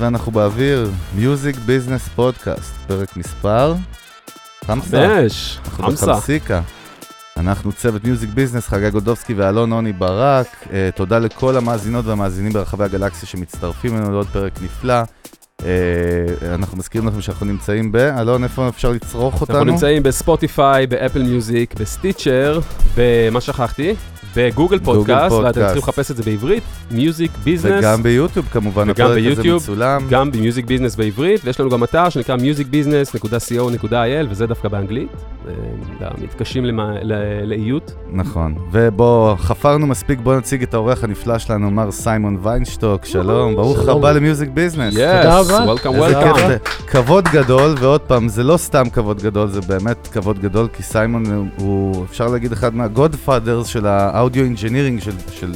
ואנחנו באוויר, music business פודקאסט, פרק מספר? חמסה. חמסה. אנחנו בחמישיקה. אנחנו צוות music business, חגי גולדובסקי ואלון עוני ברק. Uh, תודה לכל המאזינות והמאזינים ברחבי הגלקסיה שמצטרפים אלינו לעוד פרק נפלא. Uh, אנחנו מזכירים לכם שאנחנו נמצאים ב... אלון, איפה אפשר לצרוך אותנו? אנחנו נמצאים בספוטיפיי, באפל מיוזיק, בסטיצ'ר, במה שכחתי? בגוגל פודקאסט, ואתם צריכים לחפש את זה בעברית, music business. וגם ביוטיוב כמובן, וגם ביוטיוב, גם ב music business בעברית, ויש לנו גם אתר שנקרא musicbusiness.co.il, וזה דווקא באנגלית, מתקשים לאיות. נכון, ובואו, חפרנו מספיק, בואו נציג את האורח הנפלא שלנו, מר סיימון ויינשטוק, שלום, ברוך הבא ל music business. תודה רבה. כבוד גדול, ועוד פעם, זה לא סתם כבוד גדול, זה באמת כבוד גדול, כי סיימון הוא, אפשר להגיד, אחד מה godfathers של ה... ה audio engineering של, של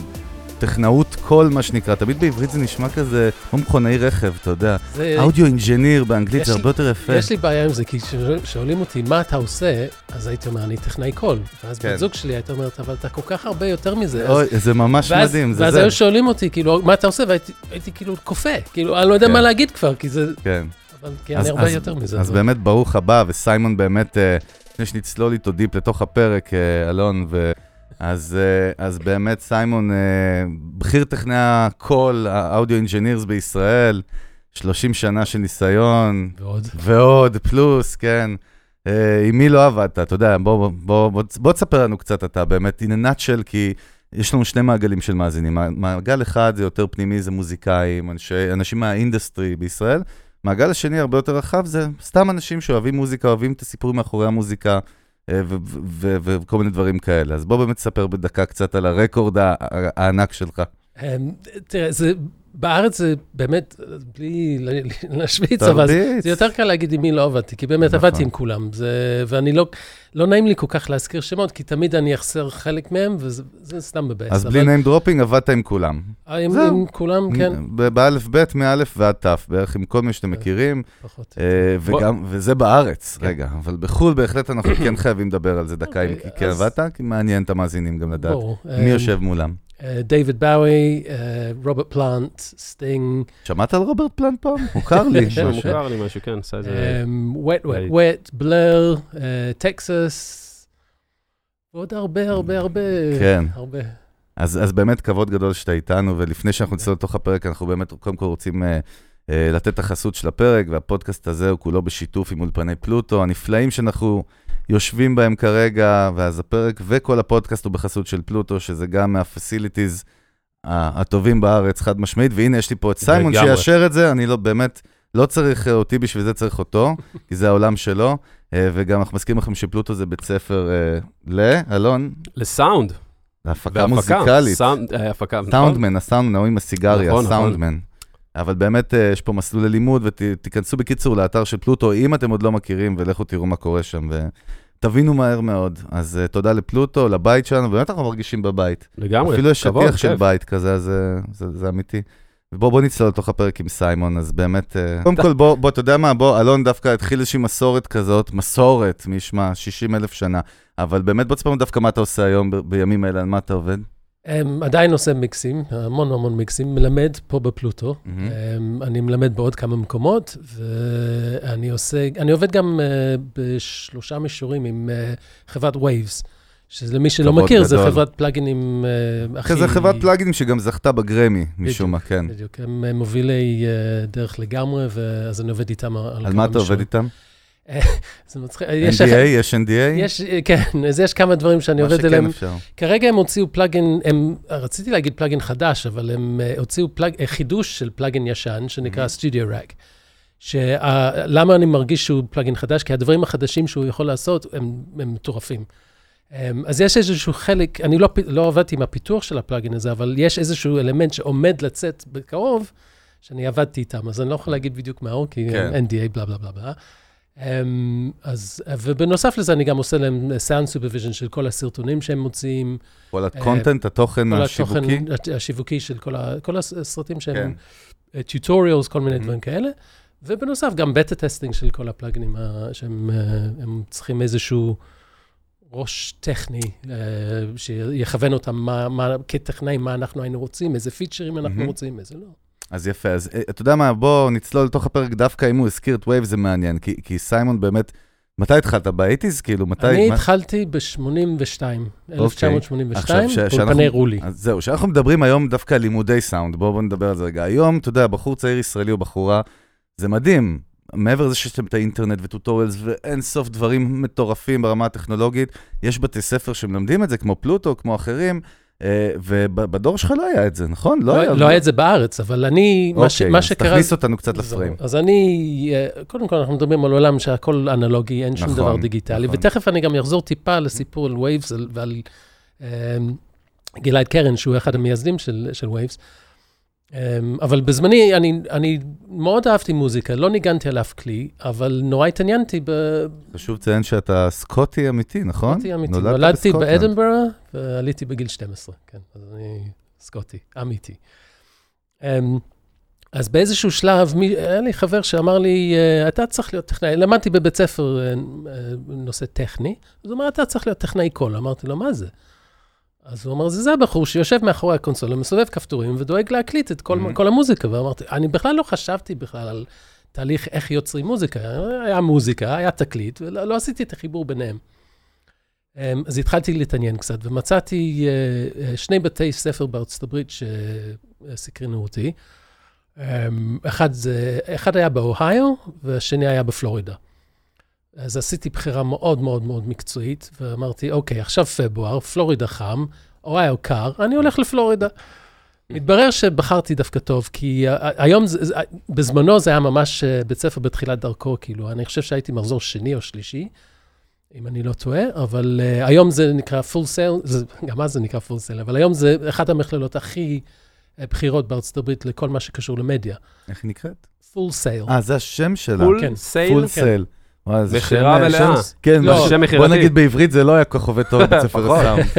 טכנאות קול, מה שנקרא. תמיד בעברית זה נשמע כזה, כמו מכונאי רכב, אתה יודע. audio engineer באנגלית זה הרבה יותר יפה. יש לי בעיה עם זה, כי כששואלים אותי מה אתה עושה, אז הייתי אומר, אני טכנאי קול. ואז כן. בת זוג שלי הייתה אומרת, אבל אתה כל כך הרבה יותר מזה. אוי, אז... זה ממש ואז, מדהים, זה ואז היו שואלים אותי, כאילו, מה אתה עושה? והייתי כאילו קופא, כאילו, אני לא יודע כן. מה להגיד כבר, כי זה... כן. אבל כי אני הרבה אז, יותר מזה. אז באמת, ברוך הבא, וסיימון באמת, אה, לפני שנצלול איתו deep לתוך הפרק, אה, אלון, ו... אז, אה, אז באמת סיימון, אה, בכיר טכנאי הקול, ה audio engineers בישראל, 30 שנה של ניסיון. ועוד. ועוד, פלוס, כן. אה, עם מי לא עבדת? אתה יודע, בוא, בוא, בוא, בוא, בוא תספר לנו קצת אתה, באמת, in a nutshell, כי יש לנו שני מעגלים של מאזינים. מעגל אחד זה יותר פנימי, זה מוזיקאים, אנשי, אנשים מהאינדסטרי בישראל. מעגל השני, הרבה יותר רחב, זה סתם אנשים שאוהבים מוזיקה, אוהבים את הסיפורים מאחורי המוזיקה. אה, וכל מיני דברים כאלה. אז בוא באמת תספר בדקה קצת על הרקורד הענק שלך. אמ, תראה, זה בארץ זה באמת, בלי להשוויץ, אבל זה יותר קל להגיד עם מי לא עבדתי, כי באמת נכון. עבדתי עם כולם, זה, ואני לא, לא נעים לי כל כך להזכיר שמות, כי תמיד אני אחסר חלק מהם, וזה סתם מבאס. אז אבל... בלי name dropping עבדת עם כולם. עם, זהו. עם כולם, כן. באלף בית, מאלף ועד תף, בערך עם כל מי שאתם מכירים. פחות. אה, וגם, בוא... וזה בארץ, כן. רגע, אבל בחו"ל בהחלט אנחנו כן חייבים לדבר על זה דקה, אם אוקיי, כן עבדת, כי מעניין את המאזינים גם לדעת. מי אמ, יושב מולם? דייוויד בואי, רוברט פלאנט, סטינג. שמעת על רוברט פלאנט פעם? מוכר לי. מוכר לי משהו, כן, עשה איזה... Wet Wet Wet, בלר, טקסס, ועוד הרבה, הרבה, הרבה. כן. הרבה. אז, אז באמת כבוד גדול שאתה איתנו, ולפני שאנחנו נצא לתוך הפרק, אנחנו באמת קודם כל רוצים uh, uh, לתת את החסות של הפרק, והפודקאסט הזה הוא כולו בשיתוף עם אולפני פלוטו, הנפלאים שאנחנו יושבים בהם כרגע, ואז הפרק וכל הפודקאסט הוא בחסות של פלוטו, שזה גם מה-facilities הטובים בארץ, חד משמעית, והנה יש לי פה את סיימון שיאשר את זה, אני לא, באמת, לא צריך אותי בשביל זה, צריך אותו, כי זה העולם שלו, אה, וגם אנחנו מסכימים לכם שפלוטו זה בית ספר ל... אלון? לסאונד. להפקה מוזיקלית. אה, הפקה, נכון. סאונדמן, הסאונדמן, ההוא עם הסיגריה, נכון, נכון. סאונדמן. אבל באמת אה, יש פה מסלול ללימוד, ותיכנסו בקיצור לאתר של פלוטו, אם אתם עוד לא מכירים, ולכו תראו מה קורה שם, ותבינו מהר מאוד. אז uh, תודה לפלוטו, לבית שלנו, באמת אנחנו מרגישים בבית. לגמרי, אפילו יש שטיח של בית כזה, אז זה, זה, זה אמיתי. ובוא בוא נצלול לתוך הפרק עם סיימון, אז באמת, קודם כל בוא, בוא, אתה יודע מה, בוא, אלון דווקא התחיל איזושהי מסורת כזאת, מסורת, מי ישמע, 60 אלף שנה, אבל באמת בוא תספר לנו דווקא מה אתה עושה היום, בימים האלה, על מה אתה עובד? Um, עדיין עושה מיקסים, המון המון מיקסים, מלמד פה בפלוטו. Mm-hmm. Um, אני מלמד בעוד כמה מקומות, ואני עושה, אני עובד גם uh, בשלושה מישורים עם uh, חברת Waves, שלמי שלא מכיר, גדול. זה חברת פלאגינים uh, הכי... זה חברת פלאגינים שגם זכתה בגרמי, משום מה, כן. בדיוק, הם מובילי uh, דרך לגמרי, ואז אני עובד איתם על כמה מישורים. על מה אתה עובד איתם? זה מצחיק. NDA? יש NDA? יש, כן, אז יש כמה דברים שאני עובד עליהם. מה שכן אפשר. כרגע הם הוציאו פלאגין, הם, רציתי להגיד פלאגין חדש, אבל הם הוציאו פלאג, חידוש של פלאגין ישן, שנקרא mm-hmm. רק. למה אני מרגיש שהוא פלאגין חדש? כי הדברים החדשים שהוא יכול לעשות הם, הם מטורפים. Um, אז יש איזשהו חלק, אני לא, לא עבדתי עם הפיתוח של ה plugin הזה, אבל יש איזשהו אלמנט שעומד לצאת בקרוב, שאני עבדתי איתם, אז אני לא יכול להגיד בדיוק מהו, כי כן. NDA, בלה בלה בלה בלה. Um, אז, ובנוסף לזה, אני גם עושה להם sound supervision של כל הסרטונים שהם מוציאים. כל ה content, uh, התוכן כל השיווקי? כל התוכן השיווקי של כל, ה, כל הסרטים שהם, tutorials, כן. uh, כל מיני mm-hmm. דברים כאלה. ובנוסף, גם beta testing של כל הפלאגינים, שהם uh, צריכים איזשהו ראש טכני, שיכוון אותם מה, מה, כטכנאים, מה אנחנו היינו רוצים, איזה פיצ'רים אנחנו mm-hmm. רוצים, איזה לא. אז יפה, אז אתה יודע מה, בוא נצלול לתוך הפרק דווקא אם הוא הזכיר את וייבס, זה מעניין, כי, כי סיימון באמת... מתי התחלת? ב eighties? כאילו, מתי... אני מה... התחלתי ב-82, 1982, באולפני רולי. אז זהו, כשאנחנו מדברים היום דווקא על לימודי סאונד, בואו בוא נדבר על זה רגע. היום, אתה יודע, בחור צעיר ישראלי או בחורה, זה מדהים. מעבר לזה שיש להם את האינטרנט ו tutorials ואין סוף דברים מטורפים ברמה הטכנולוגית, יש בתי ספר שמלמדים את זה, כמו פלוטו, כמו אחרים. אה, ובדור שלך לא היה את זה, נכון? לא, לא היה, לא היה את זה בארץ, אבל אני, אוקיי, מה, ש, מה שקרה... אוקיי, אז תכניס אותנו קצת ל frame. אז אני, אה, קודם כל אנחנו מדברים על עולם שהכל אנלוגי, אין שום נכון, דבר דיגיטלי, נכון. ותכף אני גם אחזור טיפה לסיפור על וייבס ועל אה, גלעד קרן, שהוא אחד המייסדים של, של וייבס. אמ, אבל בזמני, אני, אני מאוד אהבתי מוזיקה, לא ניגנתי על אף כלי, אבל נורא התעניינתי ב... חשוב לציין שאתה סקוטי אמיתי, נכון? סקוטי אמיתי. נולדתי באדנברה ועליתי בגיל 12, כן, אז אני סקוטי, אמיתי. אמ, אז באיזשהו שלב, היה לי חבר שאמר לי, אה, אתה צריך להיות טכנאי, למדתי בבית ספר אה, אה, נושא טכני, אז הוא אמר, אתה צריך להיות טכנאי קול. אמרתי לו, מה זה? אז הוא אמר, זה זה הבחור שיושב מאחורי הקונסולה, מסובב כפתורים ודואג להקליט את כל, mm-hmm. כל המוזיקה. ואמרתי, אני בכלל לא חשבתי בכלל על תהליך איך יוצרים מוזיקה. היה מוזיקה, היה תקליט, ולא לא עשיתי את החיבור ביניהם. אמ, אז התחלתי להתעניין קצת, ומצאתי אה, אה, שני בתי ספר בארצות הברית שסקרנו אותי. אמ, אחד, זה, אחד היה באוהיו, והשני היה בפלורידה. אז עשיתי בחירה מאוד מאוד מאוד מקצועית, ואמרתי, אוקיי, עכשיו פברואר, פלורידה חם, אוהיו קר, אני הולך לפלורידה. מתברר שבחרתי דווקא טוב, כי היום, בזמנו זה היה ממש אה, בית ספר בתחילת דרכו, כאילו, אני חושב שהייתי מחזור שני או שלישי, אם אני לא טועה, אבל uh, היום זה נקרא full sale, זה, גם אז זה נקרא full sale, אבל היום זה אחת המכללות הכי בכירות בארצות הברית לכל מה שקשור למדיה. איך היא נקראת? full sale. אה, זה השם שלה. full כן. sale? full כן. Sale. מכירה מלאה. כן, לא, שם מכירתי. בוא נגיד בעברית זה לא היה כל כך עובד טוב בבית ספר הסאונד.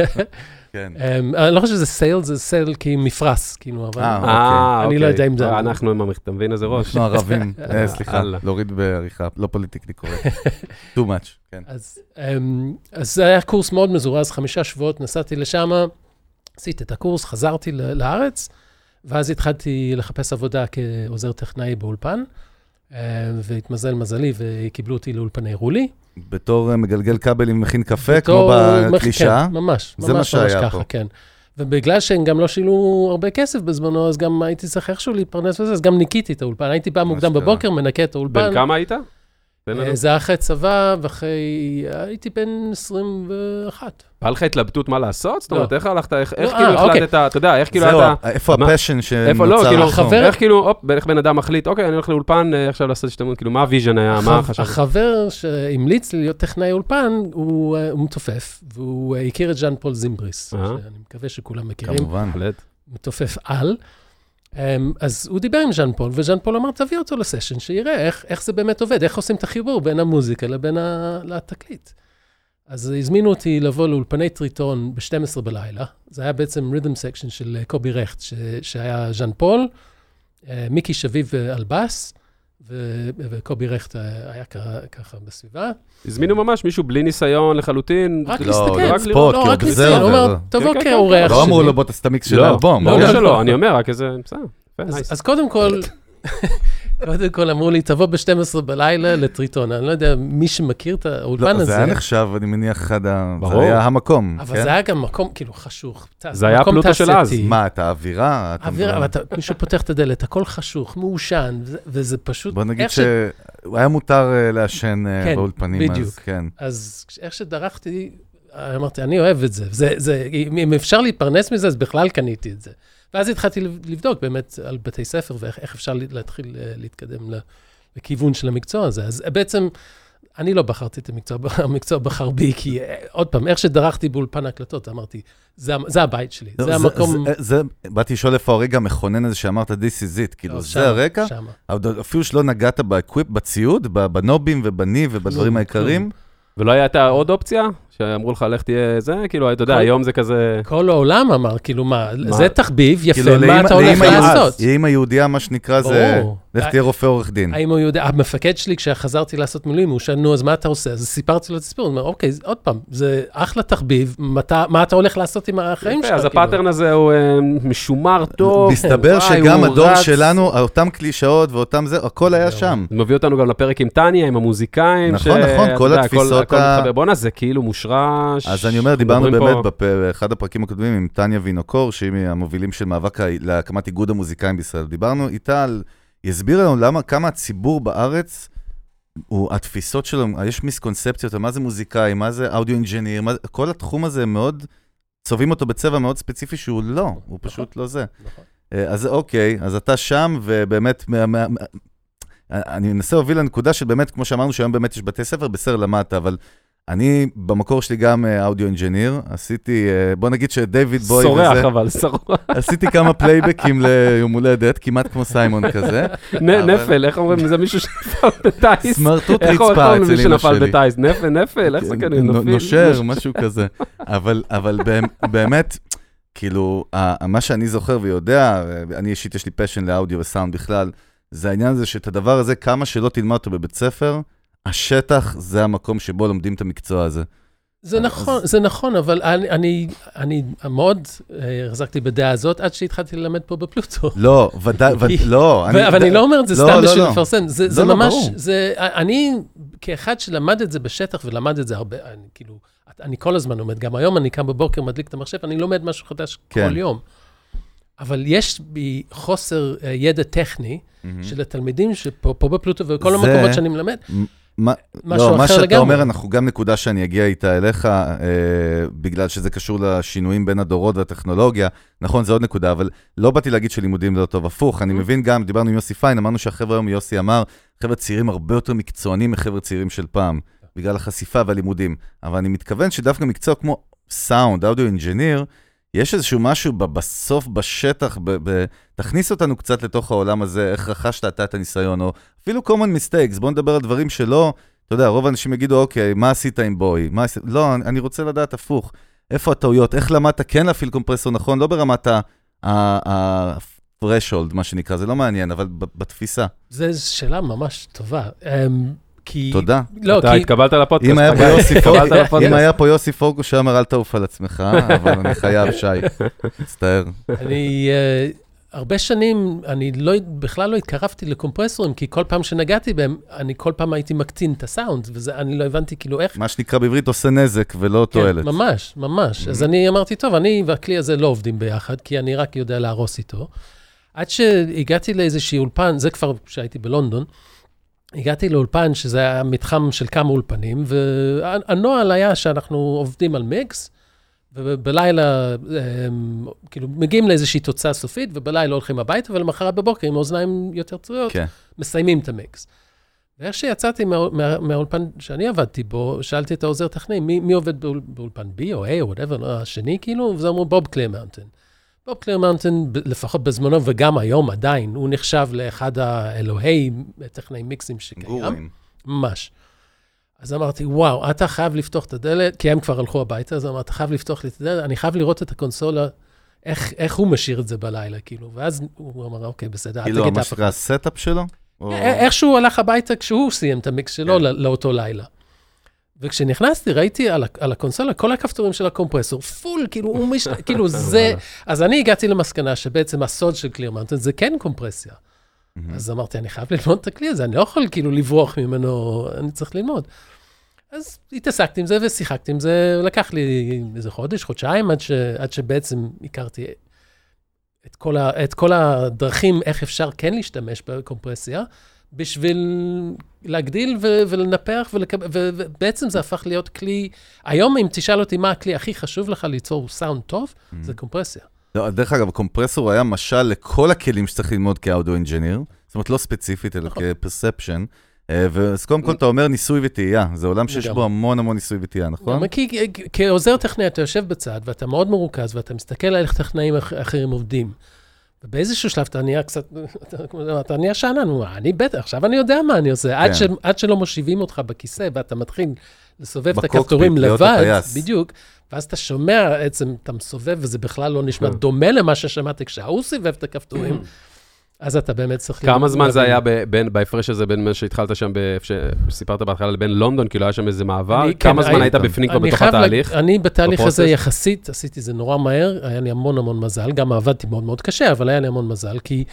כן. אמ, אני לא חושב שזה סייל, זה סייל כי מפרס, כאילו, אבל אה, אוקיי. אני לא יודע אם זה... אה, אנחנו עם המכתב, אתה מבין איזה ראש? אנחנו ערבים, אה, סליחה, להוריד בעריכה, לא פוליטיקלי קורקט. too much, כן. אמ, אז זה היה קורס מאוד מזורז, חמישה שבועות, נסעתי לשם, עשיתי את הקורס, חזרתי לארץ, ואז התחלתי לחפש עבודה כעוזר טכנאי באולפן. אה, והתמזל מזלי וקיבלו אותי לאולפני רולי. בתור אה, מגלגל כבלים מכין קפה, כמו בקלישה? כן, ממש, ממש ממש ככה, פה. כן. ובגלל שהם גם לא שילמו הרבה כסף בזמנו, אז גם הייתי צריך איכשהו להתפרנס בזה, אז גם ניקיתי את האולפן. הייתי בא מוקדם בבוקר, מנקה את האולפן. בן כמה היית? אה, זה היה אחרי צבא, ואחרי... הייתי בן 21. בא לך התלבטות מה לעשות? זאת אומרת, לא. איך הלכת, איך כאילו אה, אוקיי. החלטת, אתה יודע, איך כאילו אתה... איפה הפשן שנוצר? לא, כאילו, איך כאילו, הופ, איך בן אדם מחליט, אוקיי, אני הולך לאולפן אה, עכשיו לעשות השתלמות, כאילו, מה ה vision היה, מה חשבת? החבר שהמליץ לי להיות טכנאי אולפן, הוא מתופף, והוא הכיר את ז'אן פול זימבריס, שאני מקווה שכולם מכירים. כמובן, מתופף על. Um, אז הוא דיבר עם ז'אן פול, וז'אן פול אמר, תביא אותו לסשן, שיראה איך, איך זה באמת עובד, איך עושים את החיבור בין המוזיקה לבין התקליט. אז הזמינו אותי לבוא לאולפני טריטון ב-12 בלילה. זה היה בעצם rhythm section של קובי רכט, ש- שהיה ז'אן פול, אה, מיקי שביב על בס, ו- וקובי רכט היה ככה בסביבה. הזמינו ממש מישהו בלי ניסיון לחלוטין. רק לא, להסתכל, לא, רק לראות, לא, רק ניסיון, הוא אומר, תבוא כאורח שלי. לא אמרו לו בוא תעשה את המיקס של האלבום. לא, לא אני אומר, רק איזה, בסדר. אז קודם כל... קודם כל אמרו לי, תבוא ב-12 בלילה לטריטון. אני לא יודע, מי שמכיר את האולפן הזה... לא, זה היה נחשב, אני מניח, אחד ה... ברור. זה היה המקום, אבל כן? זה היה גם מקום, כאילו, חשוך. זה היה פלוטו של אז. מה, את האווירה? האווירה, מישהו פותח את הדלת, הכל חשוך, מעושן, וזה פשוט... בוא נגיד שהוא היה מותר אה, לעשן אה, כן, באולפנים אז, כן. אז איך שדרכתי, אמרתי, אני אוהב את זה. אם אפשר להתפרנס מזה, אז בכלל קניתי את זה. ואז התחלתי לבדוק באמת על בתי ספר ואיך אפשר להתחיל אה, להתקדם לכיוון של המקצוע הזה. אז בעצם, אני לא בחרתי את המקצוע, המקצוע בחר בי, כי אה, עוד פעם, איך שדרכתי באולפן ההקלטות, אמרתי, זה, זה הבית שלי, לא, זה, זה המקום... זה, זה, באתי לשאול איפה הרגע המכונן הזה שאמרת, This is it, כאילו, לא, זה שם, הרקע? שם. אפילו שלא נגעת בציוד, בנובים ובניב ובדברים העיקריים. ולא הייתה עוד אופציה? שאמרו לך, לך תהיה זה, כאילו, אתה יודע, היום זה כזה... כל העולם אמר, כאילו, מה, זה תחביב, יפה, כאילו, מה אתה הולך לעשות? אם היהודייה, מה שנקרא, זה, לך תהיה רופא עורך דין. האם הוא יודע, המפקד שלי, כשחזרתי לעשות מילואים, הוא שאל, נו, אז מה אתה עושה? אז סיפרתי לו את הסיפור, הוא אומר, אוקיי, עוד פעם, זה אחלה תחביב, מה אתה הולך לעשות עם החיים שלך? אז כאילו? הפאטרן הזה הוא אה, משומר טוב. מסתבר שגם הדור שלנו, אותם קלישאות ואותם זה, הכל היה שם. זה מביא אותנו גם לפרק עם טניה, עם המוזיקאים. נכון, נכון, כל התפיסות ה... בואנה, זה כאילו מושרש. אז אני אומר, דיברנו באמת באחד הפרקים הקודמים עם טניה וינוקור, שהיא מהמובילים של מאבק להקמת איגוד המוזיקאים בישראל. דיברנו איתה על, היא הסבירה לנו למה, כמה הציבור בארץ, הוא, התפיסות שלו, יש misconceptions מה זה מוזיקאי, מה זה audio engineer, כל התחום הזה מאוד, צובעים אותו בצבע מאוד ספציפי שהוא לא, הוא נכון. פשוט לא זה. נכון. אה, אז אוקיי, אז אתה שם, ובאמת, אני מנסה להוביל לנקודה שבאמת, כמו שאמרנו, שהיום באמת יש בתי ספר, בסדר למדת, אבל אני במקור שלי גם audio engineer, עשיתי, אה, בוא נגיד שדייוויד בואי וזה... סוג של, סוג של. עשיתי כמה פלייבקים ליום הולדת, כמעט כמו סיימון כזה. נפל, איך אומרים? זה מישהו שנפל בטייס. סמרטוט רצפה אצל אמא שלי. בטייס? נפל, נפל, איך זה כנראה נופל? נושר, משהו כזה. אבל באמת, כאילו, מה שאני זוכר ויודע, אני אישית יש לי פשן לאודיו וסאונד בכלל, זה העניין הזה שאת הדבר הזה, כמה שלא תלמד אותו בבית ספר, השטח זה המקום שבו לומדים את המקצוע הזה. זה נכון, זה נכון, אבל אני, אני, אני מאוד אה, החזקתי בדעה הזאת עד שהתחלתי ללמד פה בפלוטו. לא, ודאי, לא. אבל אני לא אומר את זה לא, סתם לא, בשביל לא. לפרסם, זה ממש, זה, אני, כאחד שלמד את זה בשטח ולמד את זה הרבה, אני כאילו, אני כל הזמן לומד, גם היום אני קם בבוקר, מדליק את המחשב, אני לומד משהו חדש כן. כל יום. אבל יש בי חוסר uh, ידע טכני mm-hmm. של התלמידים שפה בפלוטו וכל זה... המקומות שאני מלמד. מה, משהו לא, אחר לגמרי. מה שאתה לגמרי. אומר, אנחנו גם נקודה שאני אגיע איתה אליך, אה, בגלל שזה קשור לשינויים בין הדורות והטכנולוגיה. נכון, זו עוד נקודה, אבל לא באתי להגיד שלימודים לא טוב, הפוך. אני mm-hmm. מבין גם, דיברנו עם יוסי פיין, אמרנו שהחבר'ה היום, יוסי אמר, חבר'ה צעירים הרבה יותר מקצוענים מחבר'ה צעירים של פעם, בגלל החשיפה והלימודים. אבל אני מתכוון שדווקא מקצוע כמו סאונד, audio engineer, יש איזשהו משהו בסוף, בשטח, ב- ב- תכניס אותנו קצת לתוך העולם הזה, איך רכשת אתה את הניסיון, או אפילו common mistakes, בוא נדבר על דברים שלא, אתה יודע, רוב האנשים יגידו, אוקיי, מה עשית עם בואי? מה עשית? לא, אני רוצה לדעת הפוך. איפה הטעויות? איך למדת כן להפעיל קומפרסור נכון? לא ברמת ה-threshold, מה שנקרא, זה לא מעניין, אבל בתפיסה. זו שאלה ממש טובה. כי... תודה. לא, אתה כי... התקבלת לפודקאסט. אם היה פה יוסי פורקו, אם היה פה יוסי פורקו שאומר, אל תעוף על עצמך, אבל אני חייב, שי, מצטער. אני... Uh, הרבה שנים, אני לא, בכלל לא התקרבתי לקומפרסורים, כי כל פעם שנגעתי בהם, אני כל פעם הייתי מקטין את הסאונד, ואני לא הבנתי כאילו איך... מה שנקרא בעברית עושה נזק ולא כן, תועלת. ממש, ממש. Mm-hmm. אז אני אמרתי, טוב, אני והכלי הזה לא עובדים ביחד, כי אני רק יודע להרוס איתו. עד שהגעתי לאיזשהי אולפן, זה כבר כשהייתי בלונדון, הגעתי לאולפן, שזה היה מתחם של כמה אולפנים, והנוהל היה שאנחנו עובדים על מיקס, ובלילה, הם, כאילו, מגיעים לאיזושהי תוצאה סופית, ובלילה הולכים הביתה, ולמחרת בבוקר, עם אוזניים יותר טריות, כן. מסיימים את המיקס. ואיך שיצאתי מה, מה, מהאולפן שאני עבדתי בו, שאלתי את העוזר טכני, מי, מי עובד באול, באולפן B או A או whatever, לא, השני כאילו, וזה אמרו בוב קליר מאונטן. בוב קליר מאונטן, לפחות בזמנו וגם היום עדיין, הוא נחשב לאחד האלוהי טכנאי מיקסים שקיים. גורים. ממש. אז אמרתי, וואו, אתה חייב לפתוח את הדלת, כי הם כבר הלכו הביתה, אז אמרתי, אתה חייב לפתוח לי את הדלת, אני חייב לראות את הקונסולה, איך, איך הוא משאיר את זה בלילה, כאילו. ואז הוא אמר, אוקיי, בסדר, אל תגיד אף אחד. כאילו, שנקרא ה setup שלו? איכשהו הוא הלך הביתה כשהוא סיים את המיקס שלו כן. לאותו לילה. וכשנכנסתי, ראיתי על, על הקונסולה, כל הכפתורים של הקומפרסור, full, כאילו, הוא מש... כאילו, זה... אז אני הגעתי למסקנה שבעצם הסוד של קליר מאונטן זה כן קומפרסיה. אז אמרתי, אני חייב ללמוד את הכלי הזה, אני לא יכול כאילו לברוח ממנו, אני צריך ללמוד. אז התעסקתי עם זה ושיחקתי עם זה, לקח לי איזה חודש, חודשיים, עד, ש, עד שבעצם הכרתי את כל, ה, את כל הדרכים איך אפשר כן להשתמש בקומפרסיה, בשביל להגדיל ו- ולנפח, ולקב... ובעצם זה הפך להיות כלי, היום אם תשאל אותי מה הכלי הכי חשוב לך ליצור סאונד טוב, mm-hmm. זה קומפרסיה. לא, דרך אגב, קומפרסור היה משל לכל הכלים שצריך ללמוד כ audio engineer, זאת אומרת, לא ספציפית, אלא נכון. כ perception. אה, אז קודם כל אתה אומר ניסוי וטעייה, זה עולם שיש בו המון המון ניסוי וטעייה, נכון? כי כעוזר טכנאי אתה יושב בצד ואתה מאוד מרוכז ואתה מסתכל על איך טכנאים אחרים עובדים. באיזשהו שלב אתה נהיה קצת, אתה נהיה שאנן, אני בטח, עכשיו אני יודע מה אני עושה. כן. עד, ש, עד שלא מושיבים אותך בכיסא ואתה מתחיל לסובב את הכפתורים לבד, בדיוק, ואז אתה שומע, בעצם אתה מסובב, וזה בכלל לא נשמע כן. דומה למה ששמעתי כשהוא סיבב את הכפתורים. אז אתה באמת צריך... כמה זמן זה היה בהפרש הזה בין מה שהתחלת שם, שסיפרת בהתחלה, לבין לונדון, כאילו היה שם איזה מעבר? כמה כן, זמן היית בפנים כבר בתוך התהליך? אני בתהליך הזה יחסית, עשיתי זה נורא מהר, היה לי המון המון מזל, גם עבדתי מאוד מאוד קשה, אבל היה לי המון מזל, כי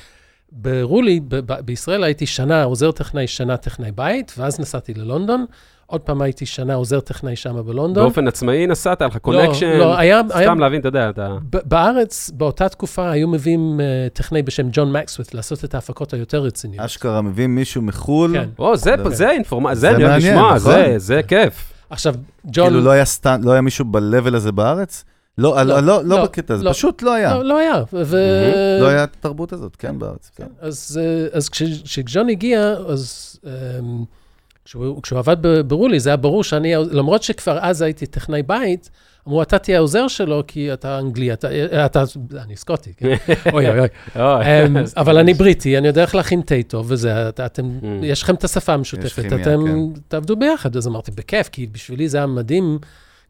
ברולי, בישראל הייתי שנה עוזר טכנאי, שנה טכנאי בית, ואז נסעתי ללונדון. עוד פעם הייתי שנה עוזר טכנאי שם בלונדון. באופן עצמאי נסעת? היה לך connection? לא, לא, היה... סתם היה, להבין, אתה יודע, אתה... בארץ, באותה תקופה, היו מביאים uh, טכנאי בשם ג'ון מקסווית לעשות את ההפקות היותר רציניות. אשכרה, מביאים מישהו מחו"ל. כן. או, זה, זה, זה אינפורמציה, זה אני אוהב לשמוע, זה, נכון? זה כיף. עכשיו, ג'ון... כאילו לא היה, סטנ... לא היה מישהו ב-level הזה בארץ? לא, לא, לא, לא, לא בקטע הזה, לא, פשוט לא היה. לא, לא היה. ו... לא היה את התרבות הזאת, כן, בארץ. כן. אז, אה, אז כשג'ון הגיע, אז... כשהוא, כשהוא עבד ברולי, זה היה ברור שאני, למרות שכבר אז הייתי טכנאי בית, אמרו, אתה תהיה העוזר שלו, כי אתה אנגלי, אתה, אתה אני סקוטי, כן? אוי אוי אוי. אמ, אבל אני בריטי, אני יודע איך להכין תה טוב, וזה, אתם, mm. יש לכם את השפה המשותפת, אתם כן. תעבדו ביחד. אז אמרתי, בכיף, כי בשבילי זה היה מדהים.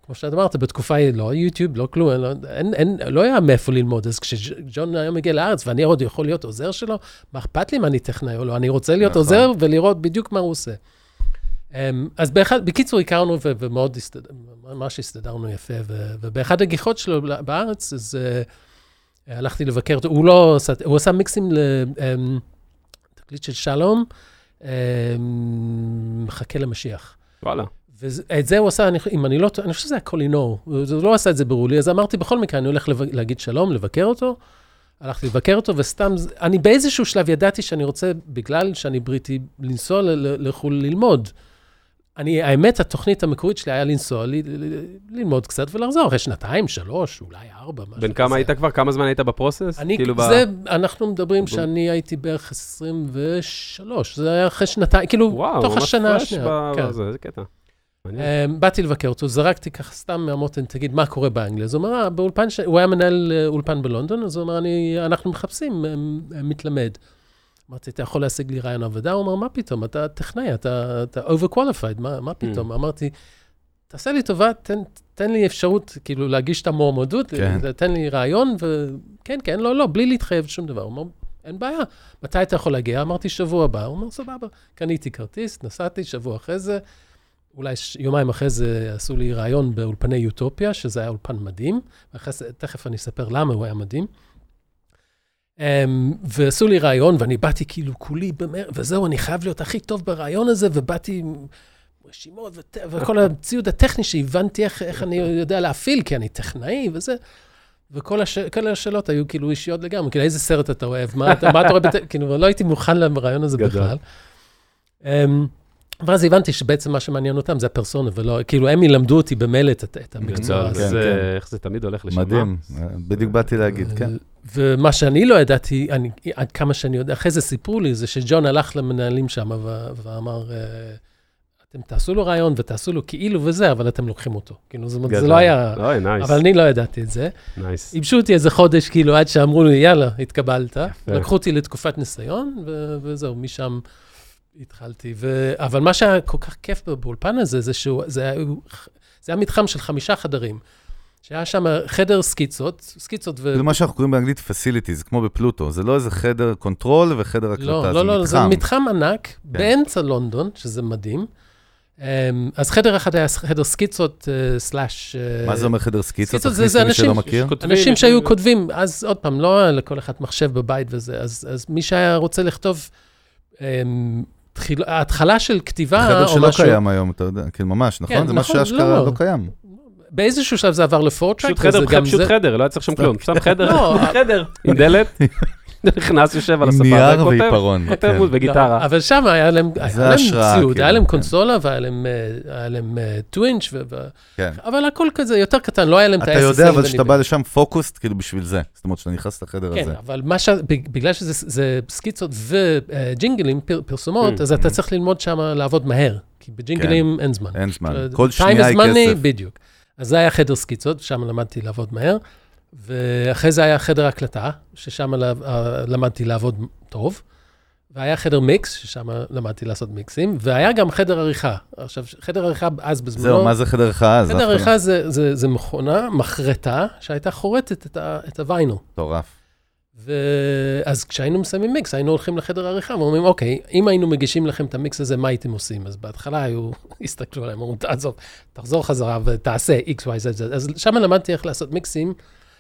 כמו שאת אמרת, בתקופה היא לא יוטיוב, לא כלום, לא, אין, אין, לא היה מאיפה ללמוד. אז כשג'ון היה מגיע לארץ ואני עוד יכול להיות עוזר שלו, מה אכפת לי אם אני טכנאי או לא? אני רוצה להיות נכון. עוזר ולראות בדיוק מה הוא עושה. אמ, אז באחד, בקיצור, הכרנו ומאוד הסתדר, ממש הסתדרנו יפה, ובאחד הגיחות שלו בארץ, אז uh, הלכתי לבקר אותו, הוא לא עשה, הוא עשה מיקסים לתקליט um, של שלום, um, מחכה למשיח. וואלה. ואת זה הוא עשה, אני, אם אני לא טועה, אני חושב שזה היה קולינור, הוא לא עשה את זה ברולי, אז אמרתי, בכל מקרה, אני הולך לב, להגיד שלום, לבקר אותו. הלכתי לבקר אותו, וסתם, אני באיזשהו שלב ידעתי שאני רוצה, בגלל שאני בריטי, לנסוע לחו"ל ללמוד. אני, האמת, התוכנית המקורית שלי היה לנסוע, ל, ל, ללמוד קצת ולחזור, אחרי שנתיים, שלוש, אולי ארבע, משהו בן כמה היית כבר? כמה זמן היית בפרוסס? אני, כאילו זה, ב... אנחנו מדברים שאני הייתי בערך 23, זה היה אחרי שנתיים, כאילו, וואו, תוך השנה השנייה. וואו, ממש פרש, איזה קטע. Um, באתי לבקר אותו, זרקתי ככה סתם מהמותן, תגיד, מה קורה באנגליה? אז הוא אמר, אה, באולפן, ש... הוא היה מנהל אה, אולפן בלונדון, אז הוא אמר, אנחנו מחפשים מתלמד. אמרתי, אתה יכול להשיג לי רעיון עבודה? הוא אמר, מה פתאום, אתה טכנאי, אתה, אתה overqualified, מה, מה פתאום? Mm. אמרתי, תעשה לי טובה, תן, תן לי אפשרות, כאילו, להגיש את המועמדות, כן. תן לי רעיון, וכן, כן, לא, לא, בלי להתחייב שום דבר. הוא אומר, אין בעיה, מתי אתה יכול להגיע? אמרתי, שבוע הבא. הוא אומר, סבבה. קניתי כרטיס, נסעתי, שבוע אחרי זה, אולי יומיים אחרי זה עשו לי רעיון באולפני יוטופיה, שזה היה אולפן מדהים, ואחרי זה, תכף אני אספר למה הוא היה מדהים. Um, ועשו לי רעיון, ואני באתי כאילו כולי במר... וזהו, אני חייב להיות הכי טוב ברעיון הזה, ובאתי עם רשימות ות... וכל הציוד הטכני שהבנתי איך, איך אני יודע להפעיל, כי אני טכנאי וזה. וכל הש... השאלות היו כאילו אישיות לגמרי, כאילו, איזה סרט אתה אוהב, מה אתה, מה אתה רואה, בת... כאילו, לא הייתי מוכן לרעיון הזה גדול. בכלל. Um, ואז הבנתי שבעצם מה שמעניין אותם זה הפרסונה, ולא, כאילו, הם ילמדו אותי במילא את המקצוע הזה. כן, כן. איך זה תמיד הולך לשם. מדהים, בדיוק באתי להגיד, כן. ומה שאני לא ידעתי, אני, עד כמה שאני יודע, אחרי זה סיפרו לי, זה שג'ון הלך למנהלים שם ואמר, אה, אתם תעשו לו ראיון ותעשו לו כאילו וזה, אבל אתם לוקחים אותו. כאילו, זאת אומרת, זה לא היה... אוי, nice. אבל אני לא ידעתי את זה. nice. ייבשו אותי איזה חודש, כאילו, עד שאמרו לי, יאללה, התקבלת. לקחו אותי לתקופת ניסיון, וזהו, משם התחלתי. אבל מה שהיה כל כך כיף באולפן הזה, זה שהוא, זה היה מתחם של חמישה חדרים. שהיה שם חדר סקיצות, סקיצות ו... זה מה שאנחנו קוראים באנגלית facilities, כמו בפלוטו. זה לא איזה חדר control וחדר הקלטה, לא, זה לא, לא, מתחם. זה מתחם ענק כן. באמצע לונדון, שזה מדהים. אמ, אז חדר אחד היה חדר סקיצות אה, slash... אה, מה זה אומר חדר סקיצות? סקיצות זה, זה אנשים, אנשים שהיו כותבים, אז עוד פעם, לא לכל אחד מחשב בבית וזה, אז, אז מי שהיה רוצה לכתוב, אמ, ההתחלה של כתיבה או משהו... חדר שלא קיים היום, אתה יודע, כאילו ממש, נכון? כן, זה משהו נכון, שאשכרה לא, לא קיים. באיזשהו שלב זה עבר לפורטרק. פשוט חדר, פשוט חדר, לא היה צריך שם כלום. סתם חדר, לא, חדר, עם דלת. נכנס, יושב על הספה נייר ועיפרון. כותב כן. וגיטרה. אבל שם היה להם ציוד, היה להם קונסולה והיה להם טווינץ', כן. אבל הכל כזה יותר קטן, לא היה להם את ה-SSL. אתה יודע, אבל כשאתה בא לשם פוקוסט, כאילו בשביל זה. זאת אומרת, שאתה נכנס לחדר הזה. כן, אבל בגלל שזה סקיצות וג'ינגלים, פרסומות, אז אתה צריך ללמוד שם לעבוד מהר. כי בג'ינגלים אין זמן. אין זמן. כל שנייה היא כסף. בדיוק. אז זה היה חדר סקיצות, שם למדתי לעבוד מהר. ואחרי זה היה חדר הקלטה, ששם למדתי לעבוד טוב. והיה חדר מיקס, ששם למדתי לעשות מיקסים, והיה גם חדר עריכה. עכשיו, חדר עריכה אז בזמנו... זהו, מה זה חדר עריכה אז? חדר עריכה זה, זה, זה מכונה, מחרטה, שהייתה חורטת את, ה, את הוויינו. מטורף. ואז כשהיינו מסיימים מיקס, היינו הולכים לחדר העריכה ואומרים, אוקיי, אם היינו מגישים לכם את המיקס הזה, מה הייתם עושים? אז בהתחלה היו, הסתכלו עליהם, אמרו, תעזוב, תחזור חזרה ותעשה x, y, z, אז שם למדתי איך לעשות מיקסים,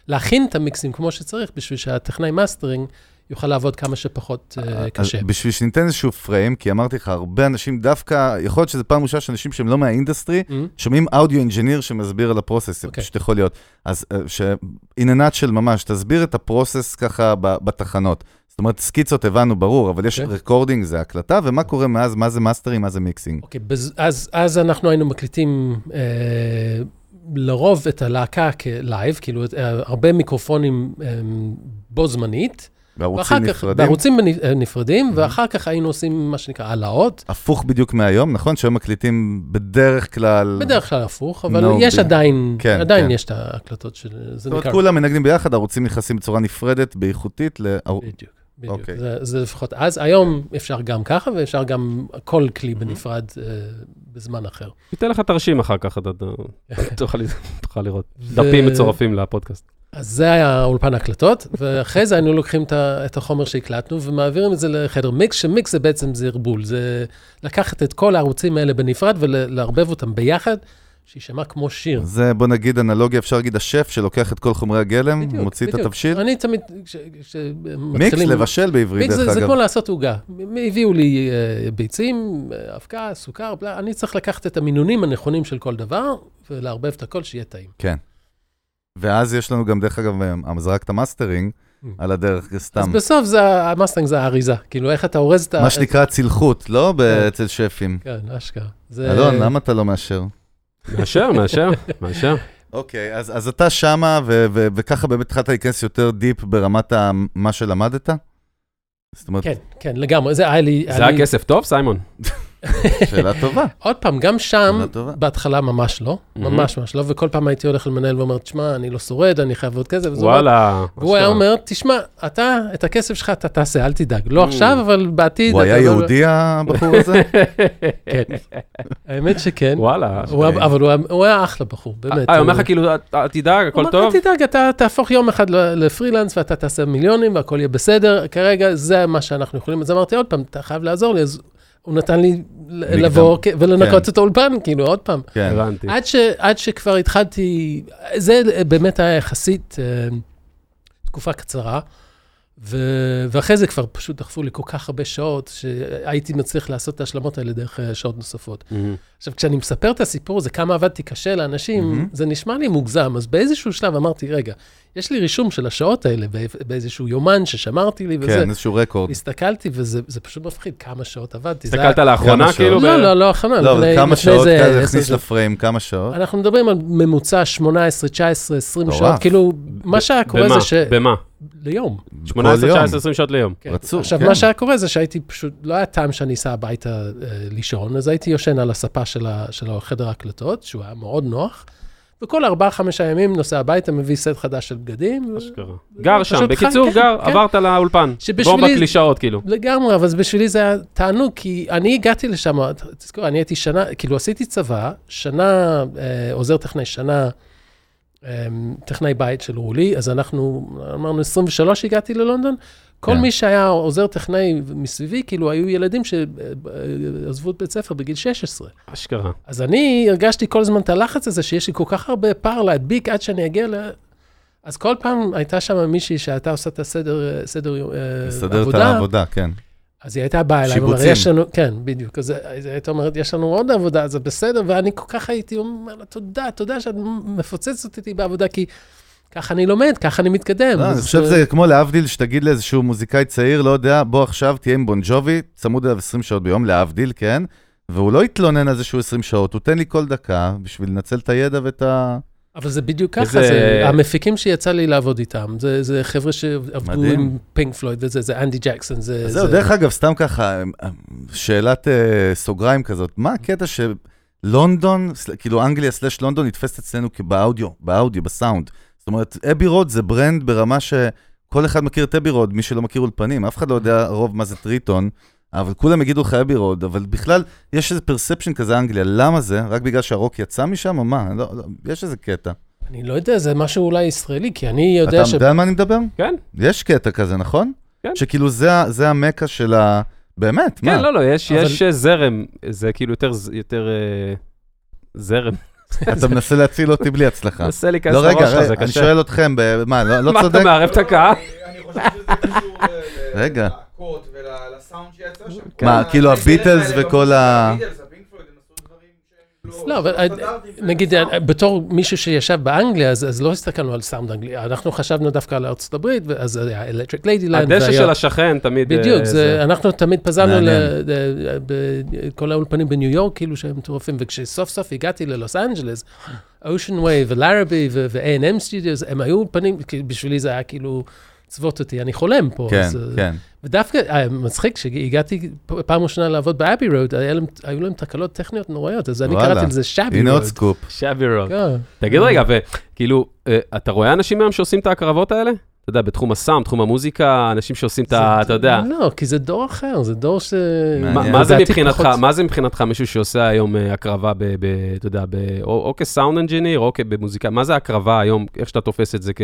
להכין את המיקסים כמו שצריך, בשביל שהטכנאי מאסטרינג יוכל לעבוד כמה שפחות uh, קשה. בשביל שניתן איזשהו frame, כי אמרתי לך, הרבה אנשים דווקא, יכול להיות שזו פעם ראשונה שאנשים שהם לא מה industry, mm-hmm. שומעים audio engineer שמסביר על ה process, okay. אוקיי. פשוט יכול להיות. אז uh, ש... in a nutshell ממש, תסביר את ה process ככה בתחנות. זאת אומרת, סקיצות הבנו, ברור, אבל יש recording, אוקיי. okay. זה הקלטה, ומה קורה מאז, מה זה מאסטרים, מה זה mixing? אוקיי, okay, אז, אז אנחנו היינו מקליטים... Uh... לרוב את הלהקה כלייב, כאילו הרבה מיקרופונים בו זמנית, בערוצים נפרדים? בערוצים נפרדים, mm-hmm. ואחר כך היינו עושים מה שנקרא העלאות. הפוך בדיוק מהיום, נכון? שהיום מקליטים בדרך כלל... בדרך כלל הפוך, אבל no, יש ב... עדיין, כן, עדיין כן. יש את ההקלטות של... זאת אומרת, כולם מנגנים ביחד, הערוצים נכנסים בצורה נפרדת, באיכותית. ל... בדיוק. בדיוק, okay. אוקיי. זה, זה לפחות אז. היום אפשר גם ככה, ואפשר גם כל כלי בנפרד uh, בזמן אחר. ניתן לך תרשים אחר כך, אתה תוכל לראות דפים מצורפים לפודקאסט. אז זה היה אולפן הקלטות, ואחרי זה היינו לוקחים את החומר שהקלטנו ומעבירים את זה לחדר מיקס, שמיקס זה בעצם זרבול, זה לקחת את כל הערוצים האלה בנפרד ולערבב אותם ביחד, שיישמע כמו שיר. זה, בוא נגיד, אנלוגיה, אפשר להגיד, השף שלוקח את כל חומרי הגלם, בדיוק, מוציא בדיוק. את התבשיל. אני תמיד, כשמתחילים... מיקס, לבשל בעברית, דרך אגב. מיקס זה כמו לעשות עוגה. הביאו לי uh, ביצים, אה, אבקה, סוכר, בלה, אני צריך לקחת את המינונים הנכונים של כל דבר, ולערבב את הכל שיהיה טעים. כן. ואז יש לנו גם, דרך אגב, זרקת mastering, mm. על הדרך, סתם. אז בסוף זה, המאסטרינג זה האריזה, כאילו איך אתה אורז את ה... מה שנקרא צלחות, לא כן. אצל שפים. כן, אשכרה. אלון, למה אתה לא מאשר? מאשר, מאשר, מאשר. אוקיי, אז אתה שמה, וככה באמת התחלת להיכנס יותר דיפ ברמת מה שלמדת? כן, כן, לגמרי. זה היה לי... זה היה כסף טוב, סיימון? שאלה טובה. עוד פעם, גם שם, בהתחלה ממש לא, ממש ממש לא, וכל פעם הייתי הולך למנהל ואומר, תשמע, אני לא שורד, אני חייב עוד כסף. וואלה. והוא היה אומר, תשמע, אתה, את הכסף שלך אתה תעשה, אל תדאג. לא עכשיו, אבל בעתיד... הוא היה יהודי הבחור הזה? כן. האמת שכן. וואלה. אבל הוא היה אחלה בחור, באמת. אה, הוא אומר לך כאילו, אל תדאג, הכל טוב? אל תדאג, אתה תהפוך יום אחד לפרילנס ואתה תעשה מיליונים והכל יהיה בסדר. כרגע זה מה שאנחנו יכולים. אז אמרתי, עוד פעם, אתה חייב לעזור לי, אז הוא נתן לי לבוא ולנקות כן. את האולפן, כאילו, עוד פעם. כן, הבנתי. עד, ש, עד שכבר התחלתי, זה באמת היה יחסית uh, תקופה קצרה, ו, ואחרי זה כבר פשוט דחפו לי כל כך הרבה שעות, שהייתי מצליח לעשות את ההשלמות האלה דרך uh, שעות נוספות. Mm-hmm. עכשיו, כשאני מספר את הסיפור הזה, כמה עבדתי קשה לאנשים, mm-hmm. זה נשמע לי מוגזם, אז באיזשהו שלב אמרתי, רגע, יש לי רישום של השעות האלה באיזשהו יומן ששמרתי לי וזה. כן, איזשהו רקורד. הסתכלתי, וזה פשוט מפחיד, כמה שעות עבדתי. הסתכלת לאחרונה כאילו? לא, לא, לא לאחרונה. לא, אבל כמה שעות, כזה הכניס לפריים, כמה שעות? אנחנו מדברים על ממוצע 18, 19, 20 שעות, כאילו, מה שהיה קורה זה ש... במה? ליום. 18, 19, 20 שעות ליום. כן. רצוף, עכשיו, מה שהיה קורה זה שהייתי פשוט, לא היה טעם שאני אסע הביתה אה, לישון, אז הייתי יושן על הספה של החדר ההקלטות, שהוא היה מאוד נוח. וכל ארבעה, חמישה ימים נוסע הביתה, מביא סט חדש של בגדים. אשכרה. גר שם, בקיצור, גר, כן. עברת לאולפן. בור בקלישאות, כאילו. לגמרי, אבל בשבילי זה היה תענוג, כי אני הגעתי לשם, תזכור, אני הייתי שנה, כאילו עשיתי צבא, שנה אה, עוזר טכנאי, שנה טכנאי בית של רולי, אז אנחנו, אמרנו 23 הגעתי ללונדון, כל yeah. כן. מי שהיה עוזר טכנאי מסביבי, כאילו, היו ילדים שעזבו את בית ספר בגיל 16. אשכרה. אז אני הרגשתי כל הזמן את הלחץ הזה, שיש לי כל כך הרבה פער להדביק עד שאני אגיע ל... אז כל פעם הייתה שם מישהי שהייתה עושה את הסדר, סדר עבודה. סדר את העבודה, כן. אז היא הייתה באה אליי, שיבוצים. יש לנו, כן, בדיוק. אז היא הייתה אומרת, יש לנו עוד עבודה, זה בסדר, ואני כל כך הייתי אומר לה, תודה, תודה שאת מפוצצת אותי בעבודה, כי ככה אני לומד, ככה אני מתקדם. לא, אני חושב שזה כמו להבדיל, שתגיד לאיזשהו מוזיקאי צעיר, לא יודע, בוא עכשיו תהיה עם בונג'ובי, צמוד אליו 20 שעות ביום, להבדיל, כן? והוא לא יתלונן על זה שהוא 20 שעות, הוא תן לי כל דקה בשביל לנצל את הידע ואת ה... אבל זה בדיוק ככה, זה... זה המפיקים שיצא לי לעבוד איתם, זה, זה חבר'ה שעבדו מדהים. עם פינק פלויד וזה, זה אנדי ג'קסון, זה... זהו, זה... דרך אגב, סתם ככה, שאלת uh, סוגריים כזאת, מה הקטע שלונדון, כאילו אנגליה slash לונדון נתפסת אצלנו באודיו, באודיו, בסאונד. זאת אומרת, Abbey Road זה brand ברמה שכל אחד מכיר את Abbey Road, מי שלא מכיר אולפנים, אף אחד לא יודע רוב מה זה טריטון, אבל כולם יגידו לך Abbey Road, אבל בכלל, יש איזה perception כזה אנגליה, למה זה? רק בגלל שהרוק יצא משם, או מה? לא, לא, יש איזה קטע. אני לא יודע, זה משהו אולי ישראלי, כי אני יודע אתה ש... אתה יודע על מה אני מדבר? כן. יש קטע כזה, נכון? כן. שכאילו זה, זה המקה של ה... באמת, כן, מה? כן, לא, לא, יש, אבל... יש זרם, זה כאילו יותר, יותר אה, זרם. אתה מנסה להציל אותי בלי הצלחה. מנסה להיכנס לא, לראש שלך, זה קשה. אני שואל אתכם, מה, לא, לא צודק? מה, אתה מערב את הקהל? אני חושב שזה קשור רגע. להקות ולסאונד שיצא שם. מה, כאילו הביטלס וכל ה... לא, אבל אה, נגיד, אה, בתור מישהו שישב באנגליה, אז לא הסתכלנו על סאונד אנגלי, אנחנו חשבנו דווקא על ארצות הברית, אז היה Electric Ladyland. הדשא של השכן תמיד... אה, בדיוק, אנחנו תמיד פזלנו לכל האולפנים בניו יורק, כאילו שהם מטורפים, וכשסוף סוף הגעתי ללוס אנג'לס, Ocean Way ו Larrabee ו-A&M Studios, הם היו אולפנים, בשבילי זה היה כאילו... צבוט אותי, אני חולם פה. כן, אז, כן. ודווקא, מצחיק, כשהגעתי פעם ראשונה לעבוד ב Abbey Road, היו להם תקלות טכניות נוראיות, אז אני קראתי לזה Shabby Road. הנה עוד סקופ. Shabby Road. כן. תגיד רגע, וכאילו, אתה רואה אנשים היום שעושים את ההקרבות האלה? אתה יודע, בתחום הסאונד, תחום המוזיקה, אנשים שעושים את ה... אתה יודע. לא, כי זה דור אחר, זה דור ש... מה זה מבחינתך, מה זה מבחינתך מישהו שעושה היום הקרבה ב... אתה יודע, או כסאונד אנג'יניר, או במוזיקה, מה זה הקרבה היום, איך שאתה תופס את זה כ...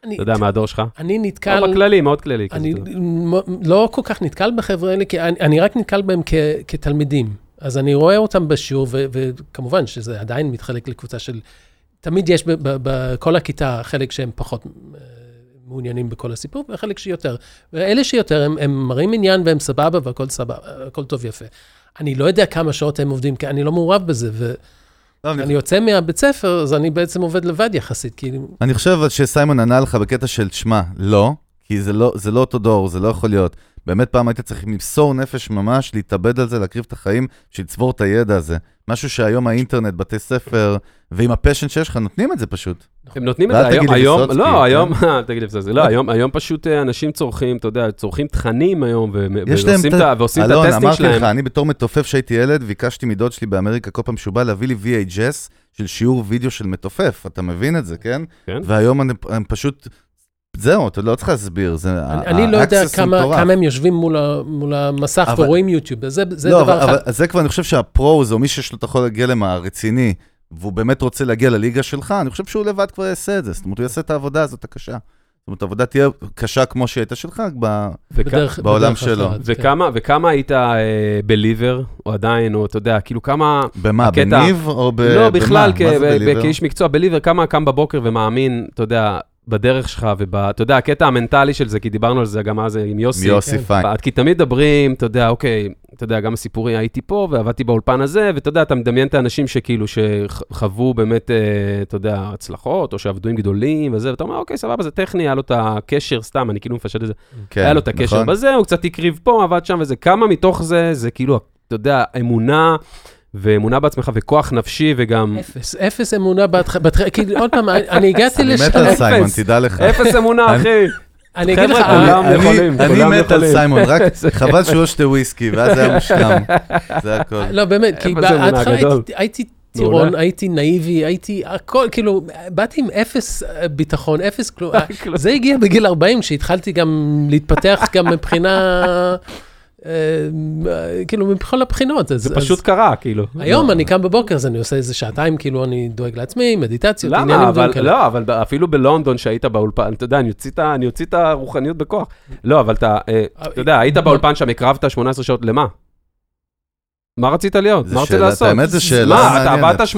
אתה יודע, מהדור שלך? אני נתקל... או בכללי, מאוד כללי. אני לא כל כך נתקל בחבר'ה האלה, כי אני רק נתקל בהם כתלמידים. אז אני רואה אותם בשיעור, וכמובן שזה עדיין מתחלק לקבוצה של... תמיד יש בכל הכיתה חלק שהם פחות אה, מעוניינים בכל הסיפור, וחלק שיותר. ואלה שיותר, הם, הם מראים עניין והם סבבה והכל סבבה, הכל טוב ויפה. אני לא יודע כמה שעות הם עובדים, כי אני לא מעורב בזה, ו... לא, אני יוצא מהבית ספר, אז אני בעצם עובד לבד יחסית, כאילו... אני חושב שסיימון ענה לך בקטע של, שמע, לא, כי זה לא, זה לא אותו דור, זה לא יכול להיות. באמת פעם היית צריך למסור נפש ממש, להתאבד על זה, להקריב את החיים, שיצבור את הידע הזה. משהו שהיום האינטרנט, בתי ספר, ועם ה passion שיש לך, נותנים את זה פשוט. הם נותנים את זה היום, היום, לא, היום, אל תגיד לי בסדר, לא, היום היום פשוט אה, אנשים צורכים, אתה יודע, צורכים תכנים היום, ועושים את ה testing שלהם. אלון, אמרתי לך, אני בתור מתופף שהייתי ילד, ביקשתי מדוד שלי באמריקה כל פעם שהוא בא להביא לי VHS של שיעור וידאו של מתופף, אתה מבין את זה, כן? כן. והיום הם פשוט זהו, אתה לא צריך להסביר, זה אני לא יודע כמה, כמה הם יושבים מול, ה, מול המסך אבל, ורואים יוטיוב, זה, זה לא, דבר אבל, אחד. אבל זה כבר, אני חושב שהפרוז, או מי שיש לו את החול הגלם הרציני, והוא באמת רוצה להגיע לליגה שלך, אני חושב שהוא לבד כבר יעשה את זה. זאת אומרת, הוא יעשה את העבודה הזאת הקשה. זאת אומרת, העבודה תהיה קשה כמו שהייתה שלך ב... בדרך, בעולם בדרך שלו. אחת, וכמה, כן. וכמה היית אה, בליבר, או עדיין, או אתה יודע, כאילו כמה... במה, הקטע... בניב או ב... לא, בכלל, כ... כאיש מקצוע, בליבר, כמה קם בבוקר ומאמין, אתה יודע, בדרך שלך, ואתה יודע, הקטע המנטלי של זה, כי דיברנו על זה גם אז עם יוסי. יוסי כן. פיין. כי תמיד מדברים, אתה יודע, אוקיי, אתה יודע, גם הסיפורי, הייתי פה ועבדתי באולפן הזה, ואתה יודע, אתה מדמיין את האנשים שכאילו, שחוו באמת, אה, אתה יודע, הצלחות, או שעבדו עם גדולים וזה, ואתה אומר, אוקיי, סבבה, זה טכני, היה לו את הקשר, סתם, אני כאילו מפשט את זה. כן, היה לו את הקשר נכון. בזה, הוא קצת הקריב פה, עבד שם וזה. כמה מתוך זה, זה כאילו, אתה יודע, אמונה. ואמונה בעצמך וכוח נפשי וגם... אפס, אפס אמונה בהתחלה, כאילו עוד פעם, אני הגעתי לשם. אני מת על סיימון, תדע לך. אפס אמונה, אחי. אני אגיד לך, כולם יכולים, אני מת על סיימון, רק חבל שהוא לא שתה וויסקי, ואז היה מושלם, זה הכל. לא, באמת, כי בהתחלה הייתי טירון, הייתי נאיבי, הייתי הכל, כאילו, באתי עם אפס אה, ביטחון, אפס כלום. זה הגיע בגיל 40, שהתחלתי גם להתפתח גם מבחינה... אה, כאילו, מבכל הבחינות. זה פשוט קרה, כאילו. היום לא. אני קם בבוקר, אז אני עושה איזה שעתיים, כאילו, אני דואג לעצמי, מדיטציות, עניינים דברים כאלה. לא, אבל אפילו בלונדון, שהיית באולפן, אתה יודע, אני אוציא את הרוחניות בכוח. לא, אבל אתה, אה, אתה יודע, היית באולפן שם, הקרבת 18 שעות, למה? מה רצית להיות? מה רצית לעשות? האמת זה שאלה מעניינת. מה, אתה עבדת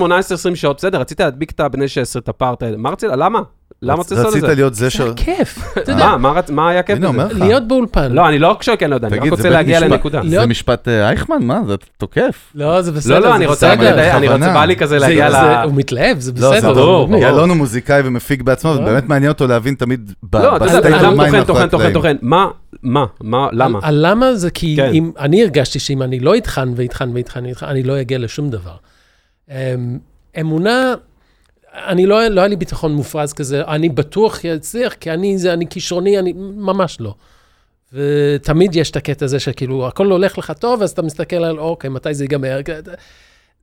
18-20 שעות, בסדר, רצית להדביק את הבני 16, את הפארט האלה, מה רצית, למה? למה רוצה לעשות את זה? רצית להיות זה ש... זה כיף, אתה יודע. מה היה כיף בזה? להיות באולפן. לא, אני לא חושב, כן, לא יודע, אני רק רוצה להגיע לנקודה. זה משפט אה, אייכמן? מה, זה תוקף. לא, זה בסדר. לא, לא, אני רוצה, אני רוצה, בא לי כזה להגיע ל... הוא מתלהב, זה לא, בסדר. לא, זה אלון הוא מוזיקאי ומפיק בעצמו, ובאמת מעניין אותו להבין תמיד לא, אתה יודע, אדם טוחן, טוחן, טוחן, טוחן, מה, מה, מה, למה? הלמה זה כי כן. אני הרגשתי שאם אני לא אטחן ואטחן ואטחן, אני לא אגיע לשום דבר. אמ, אמונה... אני לא, לא היה לי ביטחון מופרז כזה, אני בטוח יצליח, כי אני זה, אני כישרוני, אני ממש לא. ותמיד יש את הקטע הזה שכאילו, הכל הולך לך טוב, אז אתה מסתכל על, אוקיי, מתי זה ייגמר?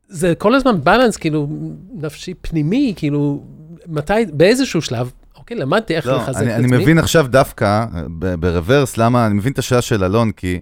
זה כל הזמן balance, כאילו, נפשי פנימי, כאילו, מתי, באיזשהו שלב, אוקיי, למדתי איך לא, לחזק את עצמי. אני מבין עכשיו דווקא, ב- ב reverse, למה, אני מבין את השאלה של אלון, כי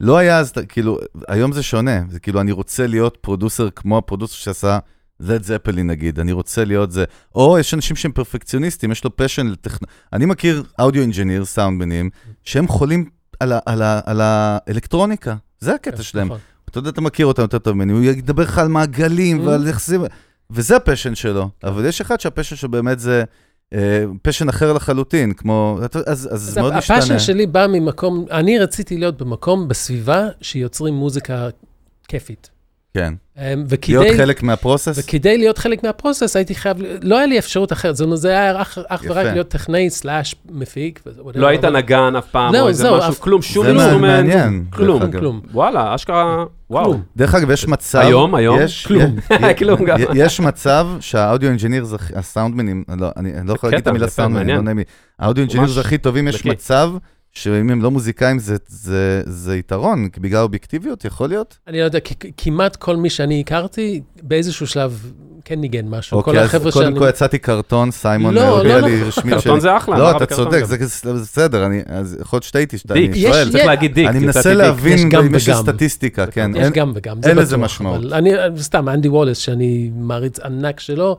לא היה אז, כאילו, היום זה שונה. זה כאילו, אני רוצה להיות producer כמו ה producer שעשה לד זפלין נגיד, אני רוצה להיות זה. או יש אנשים שהם פרפקציוניסטים, יש לו passion לטכנ... אני מכיר audio engineer, סאונדמנים, שהם חולים על, ה- על, ה- על האלקטרוניקה. זה הקטע כן, שלהם. נכון. אתה יודע, אתה מכיר אותם יותר טוב ממני, הוא ידבר לך על מעגלים Mm. ועל זה... וזה ה passion שלו. אבל יש אחד שה passion שלו באמת זה אה, passion אחר לחלוטין, כמו... אז אז מאוד משתנה. ה passion שלי בא ממקום, אני רציתי להיות במקום, בסביבה, שיוצרים מוזיקה כיפית. כן. אמ, להיות וכדי, חלק מה process? וכדי להיות חלק מה process, הייתי חייב, לא היה לי אפשרות אחרת, זאת אומרת, זה היה אך. ורק להיות טכנאי slash מפיק. לא היית נגן אף פעם, זהו, או איזה משהו, אף- כלום, שום זה instrument. מעניין. כלום. כלום. וואלה, אשכרה, וואו. דרך אגב, יש מצב... היום, היום? יש, כלום. יש- כלום גם. יש מצב שה audio engineer, הסאונדמנים, לא, אני לא יכול להגיד את המילה זה סאונדמנים. לא נעים לי. ה audio engineer זה הכי טובים, יש. מצב שאם הם לא מוזיקאים זה- זה זה יתרון, בגלל אובייקטיביות יכול להיות? אני לא יודע, כי כמעט כל מי שאני הכרתי, באיזשהו שלב כן ניגן משהו. כל אוקיי, אז החבר'ה קודם שאני... כל יצאתי קרטון, סיימון לא, הודיע לא לי. רשמית קרטון שלי. זה אחלה. לא, אתה צודק, זה? זה בסדר, אני- אז יכול להיות שטעיתי, שאתה- dick, אני יש- שואל. צריך להגיד dick. אני מנסה. להבין אם יש. סטטיסטיקה, כן. יש אין- גם וגם, אין זה לזה בטוח, משמעות. אבל אני, סתם, אנדי וולס, שאני מעריץ ענק שלו,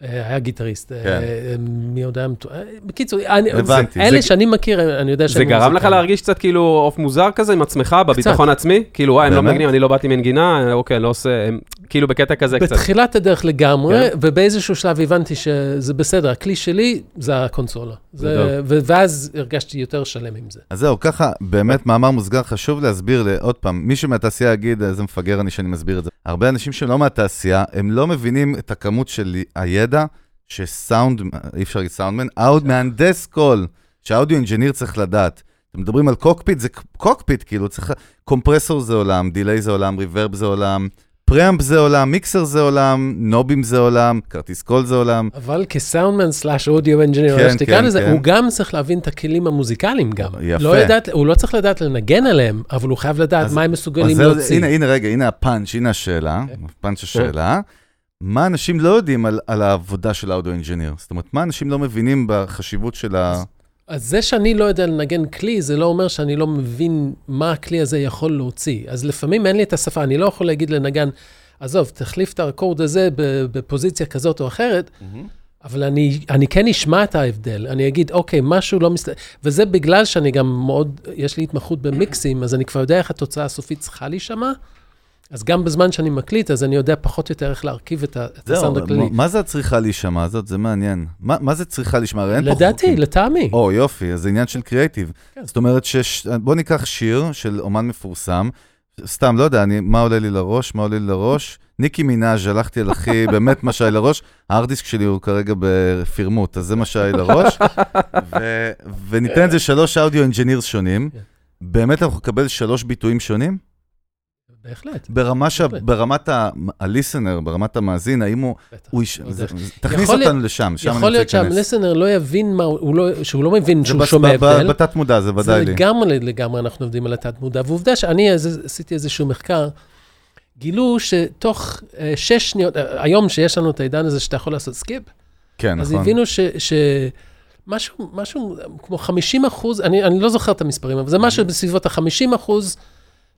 היה גיטריסט. אה, כן. אה, מי יודע, אה, בקיצור, אני- הבנתי. אלה זה- שאני מכיר, אני יודע זה שהם גרם לך. להרגיש קצת כאילו עוף מוזר כזה עם עצמך, בביטחון העצמי? כאילו, וואי, הם לא באמת? מנגנים, אני לא באתי מנגינה, אוקיי, לא עושה, הם- כאילו בקטע כזה קצת. בתחילת הדרך לגמרי, כן. ובאיזשהו שלב הבנתי שזה בסדר, הכלי שלי זה הקונסולה. זה- ואז הרגשתי יותר שלם עם זה. אז זהו, ככה, באמת מאמר מוסגר, חשוב להסביר, עוד פעם, מישהו מהתעשייה יגיד, איזה מפגר אני שאני מסביר את זה. הרבה אנשים שהם לא מהתעשייה, הם לא מבינים את הכמות של הידע שסאונד, אי אפשר להגיד סאונדמן, אאוד מהנדס קול, שה audio engineer צריך לדעת. אתם מדברים על cockpit, זה cockpit, כאילו, צריך... compressor זה עולם, delay זה עולם, reverb זה עולם, preamp זה עולם, מיקסר זה עולם, נובים זה עולם, כרטיס קול זה עולם. אבל כסאונדמן slash audio engineer, כן, איך שתקרא כן, לזה, כן. הוא גם צריך להבין את הכלים המוזיקליים גם. יפה. לא ידעת, הוא לא צריך לדעת לנגן עליהם, אבל הוא חייב לדעת אז- מה הם מסוגלים להוציא. הנה, הנה, רגע, הנה הפאנץ', הנה השאלה. פאנץ' השאלה. מה אנשים לא יודעים על, על העבודה של ה audio engineer? זאת אומרת, מה אנשים לא מבינים בחשיבות של ה... אז זה שאני לא יודע לנגן כלי, זה לא אומר שאני לא מבין מה הכלי הזה יכול להוציא. אז לפעמים אין לי את השפה, אני לא יכול להגיד לנגן, עזוב, תחליף את האקורד הזה בפוזיציה כזאת או אחרת, אבל אני, אני כן אשמע את ההבדל. אני אגיד, אוקיי, משהו לא מסתדר. וזה בגלל שאני גם מאוד, יש לי התמחות במיקסים, אז אני כבר יודע איך התוצאה הסופית צריכה להישמע. אז גם בזמן שאני מקליט, אז אני יודע פחות או יותר איך להרכיב את, את הסאונד הכללי. מה- זה הצריכה להישמע הזאת? זה מעניין. מה, מה זה צריכה להישמע? הרי אין פה לדעתי, חוקים. לטעמי. או, יופי, אז זה עניין של קריאייטיב. כן. זאת אומרת, שש... בוא ניקח שיר של אומן מפורסם, סתם, לא יודע, אני, מה עולה לי לראש, מה עולה לי לראש? ניקי מנאז', הלכתי על הכי, באמת מה שהיה לראש. הארדיסק שלי הוא כרגע בפירמוט, אז זה מה שהיה לראש. ו... וניתן את זה שלוש audio engineers שונים. כן. באמת אנחנו נקבל שלוש ביטויים שונים? בהחלט. ברמה ש... בהחלט. ברמת ה-listener, ברמת המאזין, האם הוא... בטח. הוא יש... זה... תכניס יכול אותנו לשם, שם אני יכול להיות רוצה להיכנס. שה listener לא יבין מה, הוא לא, שהוא לא מבין זה שהוא בס- שומע הבדל. בתת מודע, זה ודאי זה לי. לגמרי, לגמרי אנחנו עובדים על התת-מודע. ועובדה שאני עשיתי איזשהו מחקר, גילו שתוך אה, שש שניות, אה, היום שיש לנו את העידן הזה שאתה יכול לעשות skip, כן, אז נכון. הבינו ש... ש... משהו, משהו כמו 50 אחוז, אני, אני לא זוכר את המספרים, אבל זה משהו בסביבות ה-50 אחוז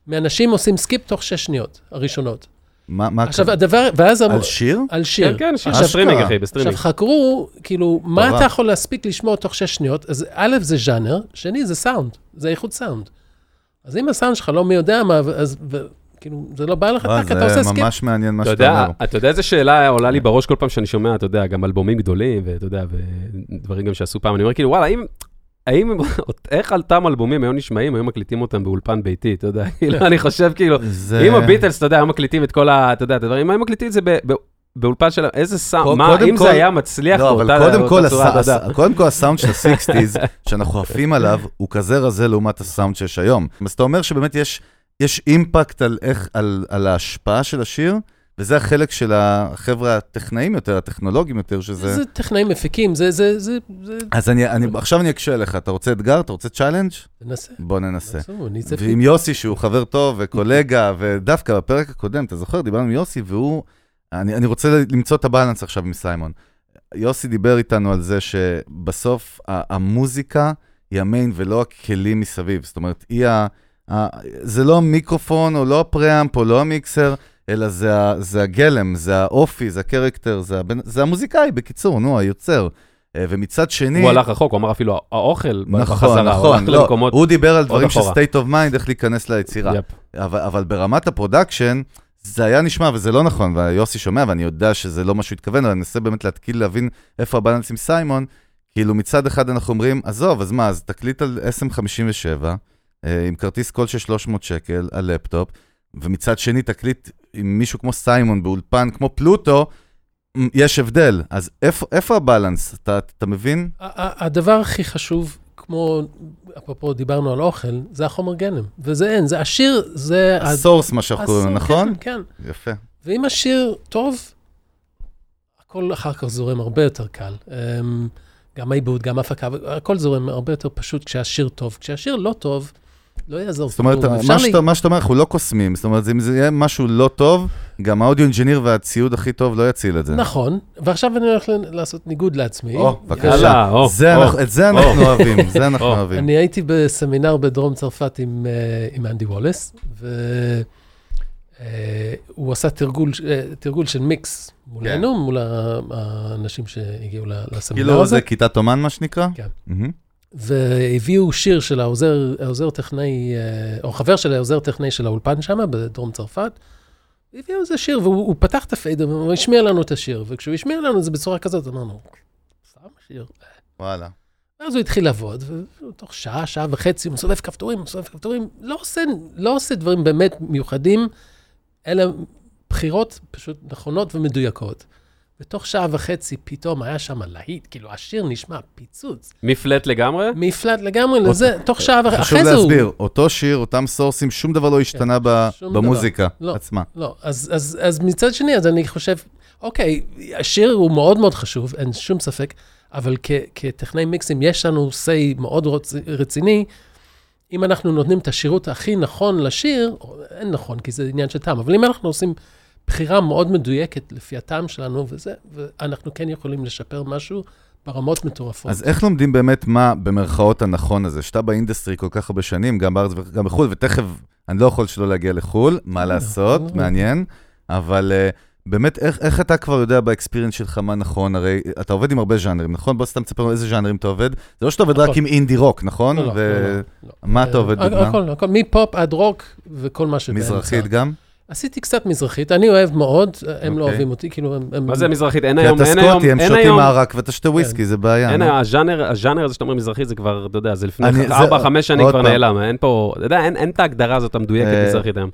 מאנשים עושים skip תוך שש שניות הראשונות. מה מה עכשיו, קרה? הדבר, ואז... אמרו- על שיר? על שיר. כן, כן, שיר. בסטרימינג, אחי, עכשיו בסטרימינג. חקרו, כאילו, מה. אתה יכול להספיק לשמוע תוך שש שניות? אז א', זה ז'אנר, שני, זה סאונד, זה איכות סאונד. אז אם הסאונד שלך לא מי יודע מה, אז ו- כאילו, זה לא בא לך, טאק, אתה עושה זה skip. ממש מעניין מה אתה שאתה יודע, אומר. אתה יודע איזה שאלה עולה לי בראש כל פעם שאני שומע, אתה יודע, גם אלבומים גדולים, ואתה יודע, ודברים גם שעשו פעם, אני אומר כאילו, וואלה, האם... האם, איך על אותם אלבומים היו נשמעים, היו מקליטים אותם באולפן ביתי, אתה יודע, כאילו, אני חושב כאילו, זה- אם הביטלס, אתה יודע, היו מקליטים את כל ה... אתה יודע, את הדברים, אם היו מקליטים את זה ב- ב- באולפן של... איזה סאונד, מה, אם כל- זה היה מצליח לא, באותה צורה, אתה יודע. קודם כל הסאונד של ה-60's, שאנחנו עפים עליו, הוא כזה רזה לעומת הסאונד שיש היום. אז אתה אומר שבאמת יש, יש אימפקט על, איך, על, על ההשפעה של השיר, וזה החלק של החבר'ה הטכנאים יותר, הטכנולוגיים יותר, שזה... זה טכנאים מפיקים, זה, זה, זה, זה, אז אני, אני, עכשיו אני אקשה לך, אתה רוצה אתגר? אתה רוצה challenge? ננסה. בוא ננסה. זה ועם יוסי, שהוא חבר טוב וקולגה, ודווקא בפרק הקודם, אתה זוכר, דיברנו עם יוסי, והוא... אני, אני רוצה למצוא את ה balance עכשיו עם סיימון. יוסי דיבר איתנו על זה שבסוף המוזיקה היא ה main ולא הכלים מסביב. זאת אומרת, היא ה... זה לא המיקרופון או לא ה preamp או לא המיקסר, אלא זה, זה הגלם, זה האופי, זה ה character, זה, הבנ... זה המוזיקאי, בקיצור, נו, היוצר. אה, ומצד שני... הוא הלך רחוק, הוא אמר אפילו האוכל נכון, בחזרה, נכון, הוא לא, למקומות הוא דיבר על דברים של state of mind, איך להיכנס ליצירה. Yep. אבל, אבל ברמת ה production, זה היה נשמע, וזה לא נכון, ויוסי שומע, ואני יודע שזה לא מה שהוא התכוון, אבל אני אנסה באמת להתקיל להבין איפה ה balance עם סיימון. כאילו מצד אחד אנחנו אומרים, עזוב, אז מה, אז תקליט על SM57, אה, עם כרטיס קול של 300 שקל, על לפטופ, ומצד שני תקליט עם מישהו כמו סיימון באולפן, כמו פלוטו, יש הבדל. אז איפה, איפה ה balance? אתה, אתה מבין? הדבר הכי חשוב, כמו, אפרופו דיברנו על אוכל, זה החומר גלם. וזה אין, זה השיר, זה... ה source, מה שאנחנו קוראים, נכון? כן, כן. יפה. ואם השיר טוב, הכל אחר כך זורם הרבה יותר קל. אמ, גם העיבוד, גם ההפקה, הכל זורם הרבה יותר פשוט כשהשיר טוב. כשהשיר לא טוב, לא יעזור. זאת אומרת, מה שאתה, מה שאתה אומר, אנחנו לא קוסמים. זאת אומרת, אם זה יהיה משהו לא טוב, גם ה audio engineer והציוד הכי טוב לא יציל את זה. נכון, ועכשיו אני הולך לעשות ניגוד לעצמי. או, בבקשה. את זה אנחנו אוהבים, זה אנחנו אוהבים. אני הייתי בסמינר בדרום צרפת עם אה, אנדי וולס, והוא עשה תרגול של מיקס מולנו, כן. מול האנשים שהגיעו לסמינר הזה. כאילו זה כיתת אומן, מה שנקרא? כן. והביאו שיר של העוזר, העוזר טכנאי, אה, או חבר של העוזר טכנאי של האולפן שם, בדרום צרפת. הביאו איזה שיר, והוא פתח את הפיידר, והוא השמיע לנו את השיר, וכשהוא השמיע לנו את זה בצורה כזאת, אמרנו, סתם שיר. וואלה. ואז הוא התחיל לעבוד, ותוך שעה, שעה וחצי, הוא מסובב כפתורים, מסובב כפתורים, לא עושה, לא עושה דברים באמת מיוחדים, אלא בחירות פשוט נכונות ומדויקות. ותוך שעה וחצי פתאום היה שם להיט, כאילו השיר נשמע פיצוץ. מפלט לגמרי? מפלט לגמרי לזה, תוך שעה וחצי, אחרי זה הוא... חשוב להסביר, אותו שיר, אותם סורסים, שום דבר לא השתנה כן, במוזיקה לא, עצמה. לא, אז, אז, אז מצד שני, אז אני חושב, אוקיי, השיר הוא מאוד מאוד חשוב, אין שום ספק, אבל כ, כטכנאי מיקסים יש לנו say מאוד רציני, אם אנחנו נותנים את השירות הכי נכון לשיר, אין נכון, כי זה עניין של טעם, אבל אם אנחנו עושים... בחירה מאוד מדויקת לפי הטעם שלנו וזה, ואנחנו כן יכולים לשפר משהו ברמות מטורפות. אז איך לומדים באמת מה במרכאות הנכון הזה? שאתה ב industry כל כך הרבה שנים, גם בארץ וגם בחו"ל, ותכף אני לא יכול שלא להגיע לחו"ל, מה לעשות, מעניין, אבל... uh, באמת, איך, איך אתה כבר יודע ב experience שלך מה נכון? הרי אתה עובד עם הרבה ז'אנרים, נכון? בוא סתם תספר לנו איזה ז'אנרים אתה עובד. זה לא שאתה עובד רק עם אינדי רוק, נכון? לא, לא. לא, לא. מה אתה עובד דוגמה? הכל, הכל, מפופ עד רוק וכל מה שבאמצע. מזרחית גם? עשיתי קצת מזרחית, אני אוהב מאוד, הם לא אוקיי. אוהבים אותי, כאילו הם... מה זה מזרחית? אין היום, אין היום, כי אתה סקוטי, הם שותים ערק ואתה שותה וויסקי, זה בעיה. אין, הז'אנר הזה שאתה אומר מזרחית, זה כבר, אתה יודע, זה לפני 4-5 שנים כבר נעלם, אין פה, אתה יודע, אין את ההגדרה הזאת המדויקת אה, מזרחית היום.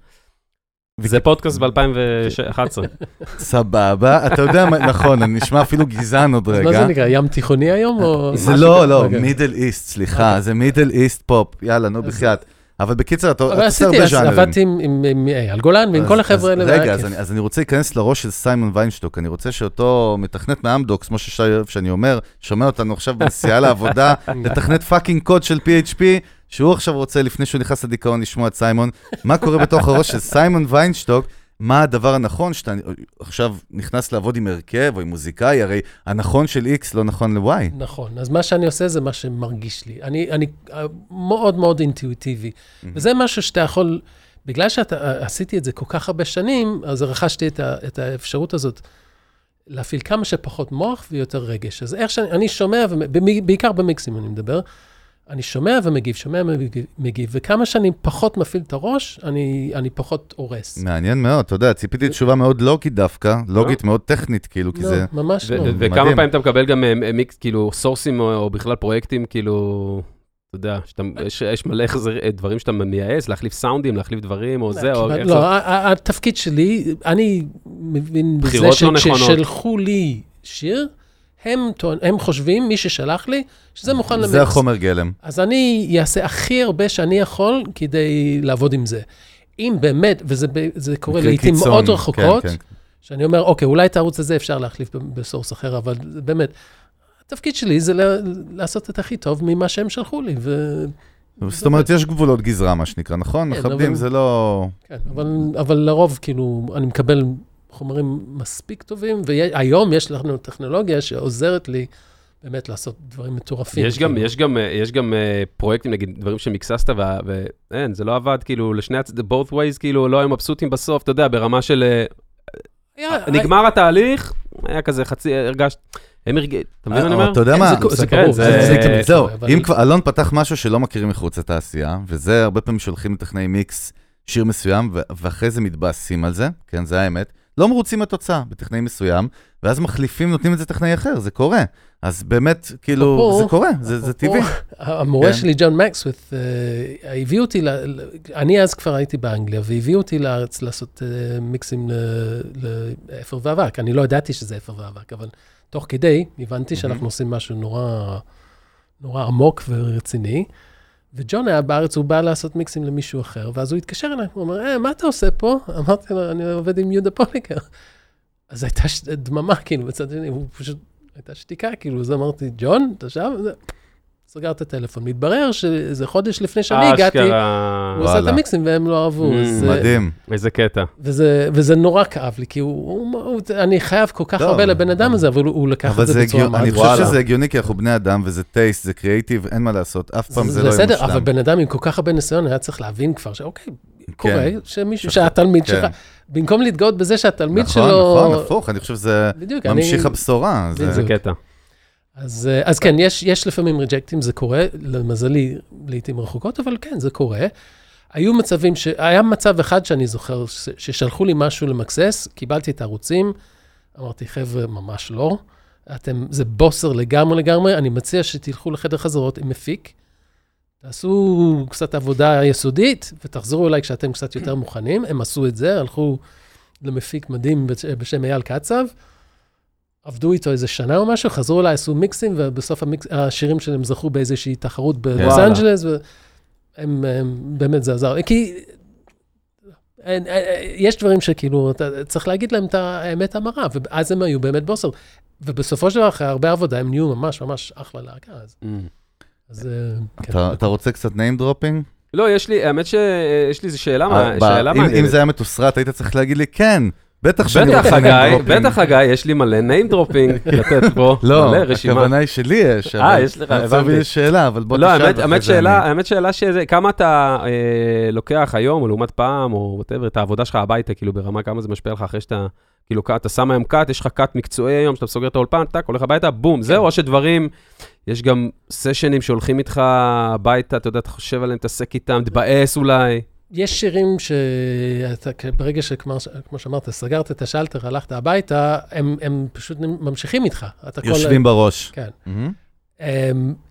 זה פודקאסט ב-2011. סבבה, אתה יודע, נכון, אני נשמע אפילו גזען עוד רגע. מה זה נקרא, ים תיכוני היום? זה לא, לא, מידל איסט, סליחה, אוקיי. זה middle east pop, יאללה, נו, בחייאת. אבל בקיצר, אתה עושה הרבה ז'אנרים. עבדתי עם אייל גולן ועם כל החבר'ה האלה. רגע, אז אני רוצה להיכנס לראש של סיימון ויינשטוק. אני רוצה שאותו מתכנת מאמדוקס, כמו שאני אומר, שומע אותנו עכשיו בנסיעה לעבודה, לתכנת fucking קוד של PHP, שהוא עכשיו רוצה, לפני שהוא נכנס לדיכאון, לשמוע את סיימון. מה קורה בתוך הראש של סיימון ויינשטוק? מה הדבר הנכון שאתה עכשיו נכנס לעבוד עם הרכב או עם מוזיקאי, הרי הנכון של X לא נכון ל-Y. נכון, אז מה שאני עושה זה מה שמרגיש לי. אני, אני מאוד מאוד אינטואיטיבי, mm-hmm. וזה משהו שאתה יכול, בגלל שעשיתי את זה כל כך הרבה שנים, אז רכשתי את, ה, את האפשרות הזאת להפעיל כמה שפחות מוח ויותר רגש. אז איך שאני שומע, בעיקר במיקסים אני מדבר, אני שומע ומגיב, שומע ומגיב, וכמה שאני פחות מפעיל את הראש, אני, אני פחות הורס. מעניין מאוד, אתה יודע, ציפיתי תשובה מאוד לוגית דווקא, לוגית מאוד טכנית, כאילו, כי לא, זה... ממש לא. וכמה פעמים אתה מקבל גם אה, מיקס, כאילו, סורסים או בכלל פרויקטים, כאילו... אתה יודע, יש מלא דברים שאתה מייעץ, להחליף סאונדים, להחליף דברים, או זה, או... לא, התפקיד שלי, אני מבין בזה שכששלחו לי שיר, הם, הם חושבים, מי ששלח לי, שזה מוכן למיקס. זה החומר גלם. אז אני אעשה הכי הרבה שאני יכול כדי לעבוד עם זה. אם באמת, וזה קורה לעיתים מאוד רחוקות, כן, כן. שאני אומר, אוקיי, אולי את הערוץ הזה אפשר להחליף בסורס אחר, אבל באמת, התפקיד שלי זה לעשות את הכי טוב ממה שהם שלחו לי. ו... זאת אומרת, יש גבולות גזרה, מה שנקרא, נכון? כן, מכבדים, זה לא... כן, אבל, אבל לרוב, כאילו, אני מקבל חומרים מספיק טובים, והיום יש לנו טכנולוגיה שעוזרת לי באמת לעשות דברים מטורפים. יש גם, כאילו. יש גם, יש גם uh, פרויקטים, נגיד, דברים שמקססת, ואין, זה לא עבד, כאילו, לשני הצדדים, both ways, כאילו, לא היו מבסוטים בסוף, אתה יודע, ברמה של... Uh, נגמר התהליך, היה כזה חצי, הרגשת... הם הרגיעו, אתה מבין מה אני אומר? אתה יודע מה, זה ברור, זהו, אם כבר אלון פתח משהו שלא מכירים מחוץ לתעשייה, וזה הרבה פעמים שולחים לטכנאי מיקס שיר מסוים, ואחרי זה מתבאסים על זה, כן, זה האמת. לא מרוצים מהתוצאה בטכנאי מסוים, ואז מחליפים, נותנים את זה טכנאי אחר, זה קורה. אז באמת, כאילו, זה קורה, זה טבעי. המורה כן. שלי, ג'ון מקסווית, אה, הביא אותי, אני אז כבר הייתי באנגליה, והביאו אותי לארץ לעשות אה, מיקסים לאפר ואבק. אני לא ידעתי שזה אפר ואבק, אבל תוך כדי הבנתי שאנחנו עושים משהו נורא, נורא עמוק ורציני. וג'ון היה בארץ, הוא בא לעשות מיקסים למישהו אחר, ואז הוא התקשר אליי, הוא אומר, אה, מה אתה עושה פה? אמרתי לו, אני עובד עם יהודה פוליקר. אז הייתה דממה, כאילו, בצד שני, הוא פשוט, הייתה שתיקה, כאילו, אז אמרתי, ג'ון, אתה שם? סגר את הטלפון. מתברר שאיזה חודש לפני שאני הגעתי, הוא עושה את המיקסים והם לא אהבו. Mm, מדהים. איזה קטע. וזה נורא כאב לי, כי אני חייב כל כך הרבה לבן אדם הזה, אבל הוא לקח את זה בצורה מאוד... אני חושב שזה הגיוני, כי אנחנו בני אדם, וזה טייסט, זה קריאיטיב, אין מה לעשות, אף פעם זה לא יהיה מושלם. בסדר, אבל בן אדם עם כל כך הרבה ניסיון היה צריך להבין כבר שאוקיי, קורה, כן. שמישהו, שהתלמיד שלך, כן. במקום להתגאות בזה שהתלמיד שלו... נכון, נכון, הפוך, אני חושב שזה ממשיך הבשורה. זה קטע. אז, אה, אז כן, יש, יש לפעמים ריג'קטים, זה קורה, למזלי, לעיתים רחוקות, אבל כן, זה קורה. היו מצבים, ש... היה מצב אחד שאני זוכר, ש... ששלחו לי משהו למקסס, קיבלתי את הערוצים, אמרתי, חבר'ה, ממש לא. אתם, זה בוסר לגמרי לגמרי, אני מציע שתלכו לחדר חזרות עם מפיק, תעשו קצת עבודה יסודית, ותחזרו אליי כשאתם קצת יותר מוכנים. הם עשו את זה, הלכו למפיק מדהים בשם אייל קצב. עבדו איתו איזה שנה או משהו, חזרו אליי, עשו מיקסים, ובסוף המיקס, השירים שלהם זכו באיזושהי תחרות בלוס אנג'לס, והם באמת, זה עזר. כי אין, יש דברים שכאילו, אתה צריך להגיד להם את האמת המרה, ואז הם היו באמת בוסר. ובסופו של דבר, אחרי הרבה עבודה, הם נהיו ממש ממש אחלה להקה. אז, mm. אז כן. אתה, אתה רוצה קצת name dropping? לא, יש לי, האמת שיש לי איזו שאלה מעניינת. אם זה היה מתוסרט, היית צריך להגיד לי, כן. בטח שאני רוצה name dropping. בטח, חגי, יש לי מלא name dropping לתת פה, לא, מלא רשימה. לא, הכוונה היא שלי יש. אה, יש לך, הבנתי. יש שאלה, אבל בוא תשאל. לא, האמת שאלה, האמת שאלה שזה, כמה אתה אה, לוקח היום, או לעומת פעם, או וואטאבר, את העבודה שלך הביתה, כאילו ברמה, כמה זה משפיע לך אחרי שאתה, כאילו, אתה שם היום קאט, יש לך קאט מקצועי היום, שאתה סוגר את האולפן, טאק, הולך הביתה, בום, זהו, או שדברים, יש גם סשנים שהולכים איתך הביתה, אתה יודע, אתה חושב עליהם, תעסק איתם, תבאס אולי. יש שירים שאתה, ברגע שכמו שאמרת, סגרת את השלטר, הלכת הביתה, הם, הם פשוט ממשיכים איתך. יושבים כל... בראש. כן. Mm-hmm.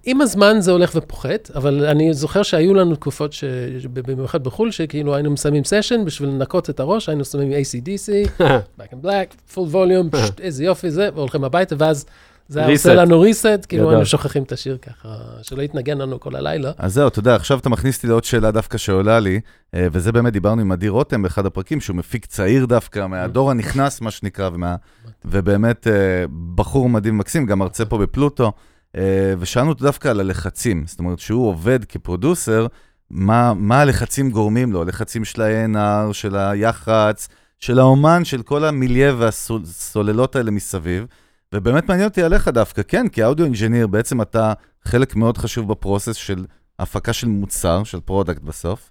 עם הזמן זה הולך ופוחת, אבל אני זוכר שהיו לנו תקופות, ש... במיוחד בחו"ל, שכאילו היינו מסיימים סשן בשביל לנקות את הראש, היינו שמים ACDC, Back and Black, full volume, פשוט איזה יופי זה, והולכים הביתה, ואז זה היה עושה לנו reset, כאילו היינו שוכחים את השיר ככה, שלא יתנגן לנו כל הלילה. אז זהו, אתה יודע, עכשיו אתה מכניס אותי לעוד שאלה דווקא שעולה לי, אה, וזה באמת דיברנו עם עדי רותם באחד הפרקים, שהוא מפיק צעיר דווקא, מהדור הנכנס, מה שנקרא, ומה, ובאמת אה, בחור מדהים מקסים, גם מרצה פה בפלוטו, אה, ושאלנו אותו דווקא על הלחצים, זאת אומרת, שהוא עובד כפרודוסר, מה, מה הלחצים גורמים לו, הלחצים של ה-NR, של היח"צ, של האומן, של כל המיליה והסוללות האלה מסביב. ובאמת מעניין אותי עליך דווקא, כן, כי audio engineer, בעצם אתה חלק מאוד חשוב ב process של הפקה של מוצר, של product בסוף.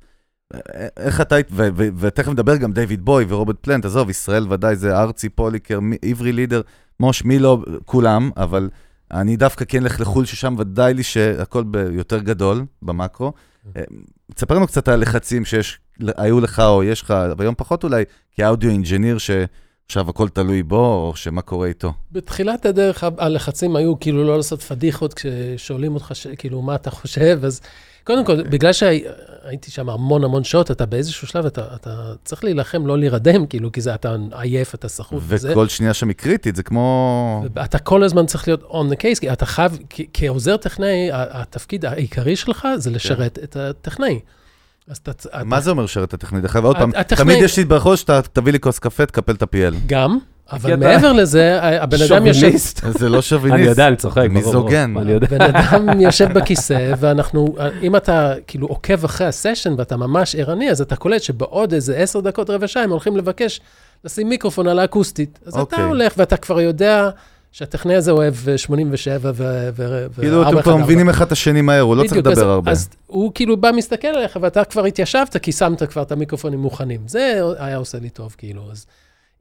איך אתה, ותכף נדבר גם דיוויד בוי ורוברט פלנט, עזוב, ישראל ודאי זה ארצי, פוליקר, עברי לידר, מוש, מי לא, כולם, אבל אני דווקא כן אלך לחו"ל, ששם ודאי לי שהכל יותר גדול במקרו. תספר לנו קצת על הלחצים שיש, היו לך או יש לך, והיום פחות אולי, כאודיו אינג'יניר, ש... עכשיו הכל תלוי בו, או שמה קורה איתו? בתחילת הדרך הלחצים היו כאילו לא לעשות פדיחות כששואלים אותך, ש... כאילו, מה אתה חושב, אז קודם כל, בגלל שהייתי שם המון המון שעות, אתה באיזשהו שלב, אתה, אתה צריך להילחם, לא להירדם, כאילו, כי זה, אתה עייף, אתה סחוט וזה. וכל שנייה שם היא קריטית, זה כמו... אתה כל הזמן צריך להיות on the case, כי אתה חייב, כעוזר טכנאי, התפקיד העיקרי שלך זה לשרת כן. את הטכנאי. אז אתה... מה זה אומר שרת הטכנאי? דרך אגב, עוד פעם, תמיד יש לי בראש שאתה תביא לי כוס קפה, תקפל את הפיאל. גם, אבל מעבר לזה, הבן אדם יושב... זה לא שוביניסט. אני יודע, אני צוחק. מיזוגן. בן אדם יושב בכיסא, ואנחנו, אם אתה כאילו עוקב אחרי הסשן ואתה ממש ערני, אז אתה קולט שבעוד איזה עשר דקות, רבע שעה, הם הולכים לבקש לשים מיקרופון על האקוסטית. אז אתה אוקיי. הולך ואתה כבר יודע... שהטכנאי הזה אוהב 87 ו... כאילו, אתם כבר מבינים אחד את השני מהר, הוא לא צריך לדבר הרבה. אז הוא כאילו בא, מסתכל עליך, ואתה כבר התיישבת, כי שמת כבר את המיקרופונים מוכנים. זה היה עושה לי טוב, כאילו. אז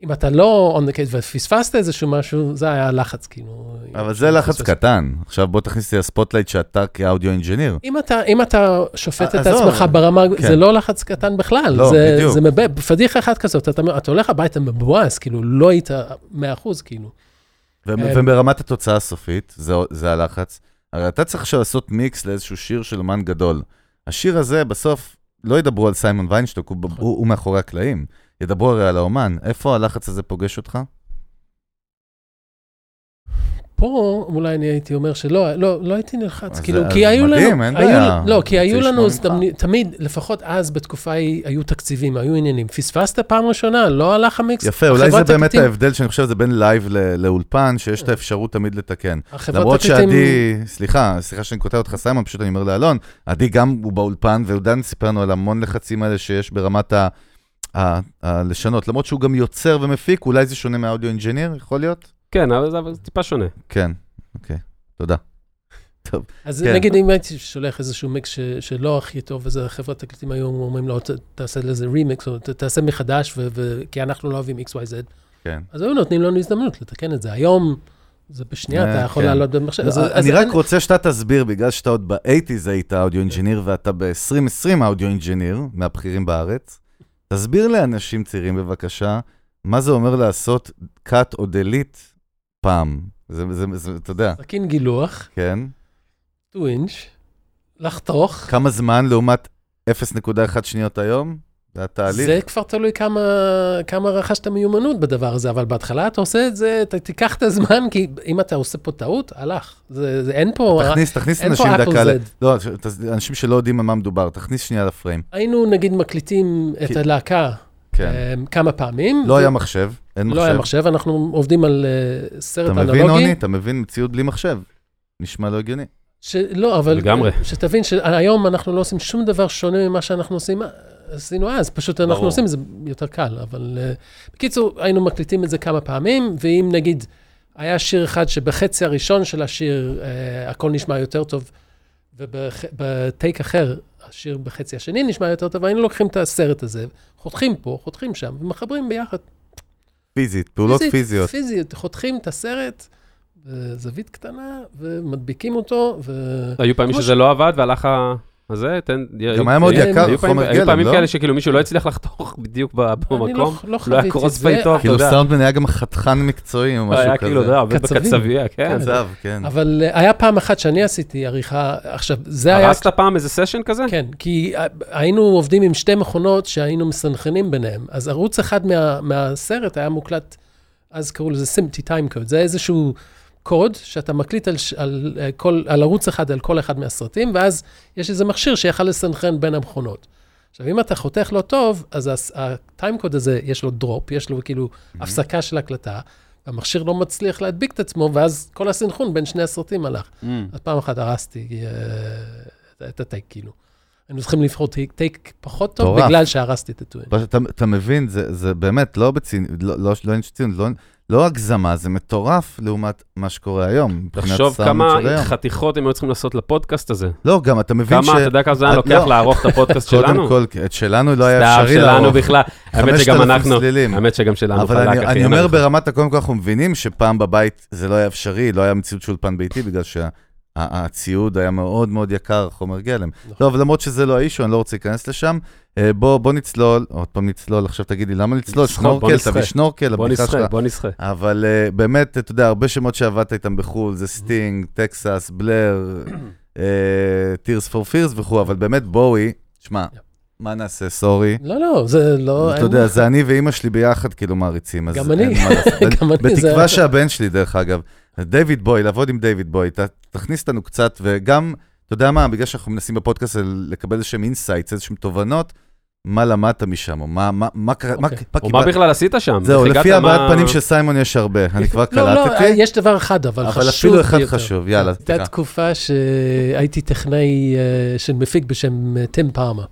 אם אתה לא on the case ופספסת איזשהו משהו, זה היה לחץ, כאילו. אבל זה לחץ קטן. עכשיו בוא תכניס לי ל spotlight שאתה כ audio engineer. אם אתה שופט את עצמך ברמה, כן. זה לא לחץ קטן בכלל. לא, בדיוק. זה פדיחה אחת כזאת, אתה הולך הביתה מבואס, כאילו, לא היית 100 אחוז, כאילו. וברמת התוצאה הסופית, זה הלחץ. הרי אתה צריך עכשיו לעשות מיקס לאיזשהו שיר של אומן גדול. השיר הזה, בסוף, לא ידברו על סיימון ויינשטוק, הוא, הוא, הוא מאחורי הקלעים. ידברו הרי על האומן. איפה הלחץ הזה פוגש אותך? פה אולי אני הייתי אומר שלא, לא, לא הייתי נלחץ, כאילו, כי היו מדהים, לנו, אין היו, בעיה. לא, כי היו לנו. תמיד, לפחות אז בתקופה ההיא, היו תקציבים, היו עניינים. פספסת פעם ראשונה, לא הלך המיקס. יפה, אולי זה באמת ההבדל שאני חושב, זה בין לייב לאולפן, שיש את האפשרות תמיד לתקן. למרות תקליטים- שעדי, סליחה, סליחה שאני קוטע אותך סיימון, פשוט אני אומר לאלון, עדי גם הוא באולפן, ועודן סיפר לנו על המון לחצים האלה שיש ברמת ה... ה- הלשנות, למרות שהוא גם יוצר ומפיק, אולי זה שונה מה audio engineer, יכול להיות? כן, אבל זה טיפה שונה. כן, אוקיי, תודה. טוב, אז כן. נגיד אם הייתי שולח איזשהו מיקס ש- שלא הכי טוב, אז החברת תקליטים היו אומרים לו, "ת- תעשה לזה רימיקס, או "ת- תעשה מחדש, ו- ו- כי אנחנו לא אוהבים XYZ. כן. אז היו נותנים לנו הזדמנות לתקן את זה. היום, זה בשנייה, אה, אתה יכול כן. לעלות במחשב. לא, אז אני רק רוצה שאתה תסביר, בגלל שאתה עוד ב-80's היית audio engineer, ואתה ב-2020 audio engineer, מהבכירים בארץ, תסביר לאנשים צעירים בבקשה, מה זה אומר לעשות cut או delete פעם. זה, זה, זה, אתה יודע, סכין גילוח, כן? 2 אינץ', לחתוך. כמה זמן לעומת 0.1 שניות היום? זה התהליך. זה כבר תלוי כמה, כמה רכשת מיומנות בדבר הזה, אבל בהתחלה אתה עושה את זה, אתה תיקח את הזמן, כי אם אתה עושה פה טעות, הלך. זה, זה אין פה... תכניס, תכניס אין אנשים דקה, ל-. לא, אנשים שלא יודעים על מה מדובר, תכניס שנייה לפריים. היינו נגיד מקליטים את כי- הלהקה כן. אמ, כמה פעמים. לא ו- היה מחשב, אין מחשב. לא היה מחשב, אנחנו עובדים על אה, סרט אתה אנלוגי. מבין, עוני? אתה מבין מציאות בלי מחשב. נשמע לא הגיוני. שלא, אבל... לגמרי. שתבין שהיום אנחנו לא עושים שום דבר שונה ממה שאנחנו עושים, עשינו אז, פשוט אנחנו ברור. עושים את זה יותר קל, אבל... אה, בקיצור, היינו מקליטים את זה כמה פעמים, ואם נגיד, היה שיר אחד שבחצי הראשון של השיר אה, הכל נשמע יותר טוב, ובטייק אחר, השיר בחצי השני נשמע יותר טוב, היינו לוקחים את הסרט הזה, חותכים פה, חותכים שם, ומחברים ביחד. פיזית, פעולות פיזיות. פיזיות, חותכים את הסרט, בזווית קטנה, ומדביקים אותו, ו... היו פעמים שזה לא עבד והלך ה... הזה, תן... גם היה מאוד כן, יקר, היו פעמים- חומר היו פעמים גלם, לא? כאלה שכאילו מישהו לא הצליח לחתוך בדיוק אני במקום. לא, לא לא היה קרוספיי זה, טוב, אתה כאילו יודע. סאונדמן היה גם חתכן מקצועי או משהו כזה. היה כאילו, אתה יודע, עובד קצבים. בקצבייה, כן. קצב, כן. אבל אה, היה פעם אחת שאני עשיתי עריכה, עכשיו, זה היה... הרסת פעם איזה סשן כזה? כן, כי אה, היינו עובדים עם שתי מכונות שהיינו מסנכרנים ביניהם. אז ערוץ אחד מה, מהסרט היה מוקלט, אז קראו לזה SMPTE time code. זה איזשהו קוד שאתה מקליט על, על, אה, כל, על ערוץ אחד, על כל אחד מהסרטים, ואז יש איזה מכשיר שיכול לסנכרן בין המכונות. עכשיו, אם אתה חותך לא טוב, אז ה time code הזה, יש לו drop, יש לו כאילו הפסקה של הקלטה, המכשיר לא מצליח להדביק את עצמו, ואז כל הסנכרון בין שני הסרטים הלך. Mm. אז פעם אחת הרסתי אה, את ה take, כאילו. היינו צריכים לבחור take, take פחות טוב, מטורף. בגלל שהרסתי את ה twin. אתה, אתה מבין, זה, זה באמת לא בציניות, לא, לא, לא, לא, לא, לא הגזמה, זה מטורף לעומת מה שקורה היום. תחשוב כמה. חתיכות הם היו צריכים לעשות לפודקאסט הזה. לא, גם אתה מבין כמה, אתה יודע כמה זמן אה, לוקח לא. לערוך את הפודקאסט שלנו? קודם כל, את שלנו לא היה סתם, אפשרי שלנו לערוך. בכלל. האמת שגם 5,000 אנחנו, צלילים. האמת שגם שלנו אבל חלק, אני, אחי, אני אין אומר. ברמת, קודם כל אנחנו מבינים שפעם בבית זה לא היה אפשרי, לא היה מציאות של אולפן ביתי, בגלל שהציוד היה מאוד מאוד יקר, חומר גלם. נכון. טוב, למרות שזה לא האישו, אני לא רוצה להיכנס לשם. אה, בוא, בוא נצלול, עוד פעם נצלול, עכשיו תגיד לי, למה לצלול? שנורקל, נשחה. תביא שנורקל, בוא. נשחה, בוא נשחה. אבל uh, באמת, אתה יודע, הרבה שמות שעבדת איתם בחו"ל, זה סטינג, Texas, Blur, Tears for Fears וכו', אבל באמת בואי, שמע, מה נעשה, sorry. לא, לא, זה לא... אתה יודע, זה אני ואימא שלי ביחד כאילו מעריצים, אז גם אני. גם אני, זה- בתקווה שהבן שלי, דרך אגב, דיוויד בואי, לעבוד עם דיוויד בואי, תכניס אותנו קצת, וגם, אתה יודע מה, בגלל שאנחנו מנסים בפודקאסט לקבל איזשהם insights, איזשהם תובנות, מה למדת משם, או מה, מה, מה קרה, מה, אוקיי. מה או מה בכלל עשית שם? זהו, לפי הבעת מה- פנים של סיימון יש הרבה, אני כבר לא, לא, קלטתי, יש דבר אחד, אבל חשוב אבל אפילו אחד. חשוב, יאללה, הייתה. תקופה שהייתי טכנאי אה, של מפיק בשם אה, טים פאלמר.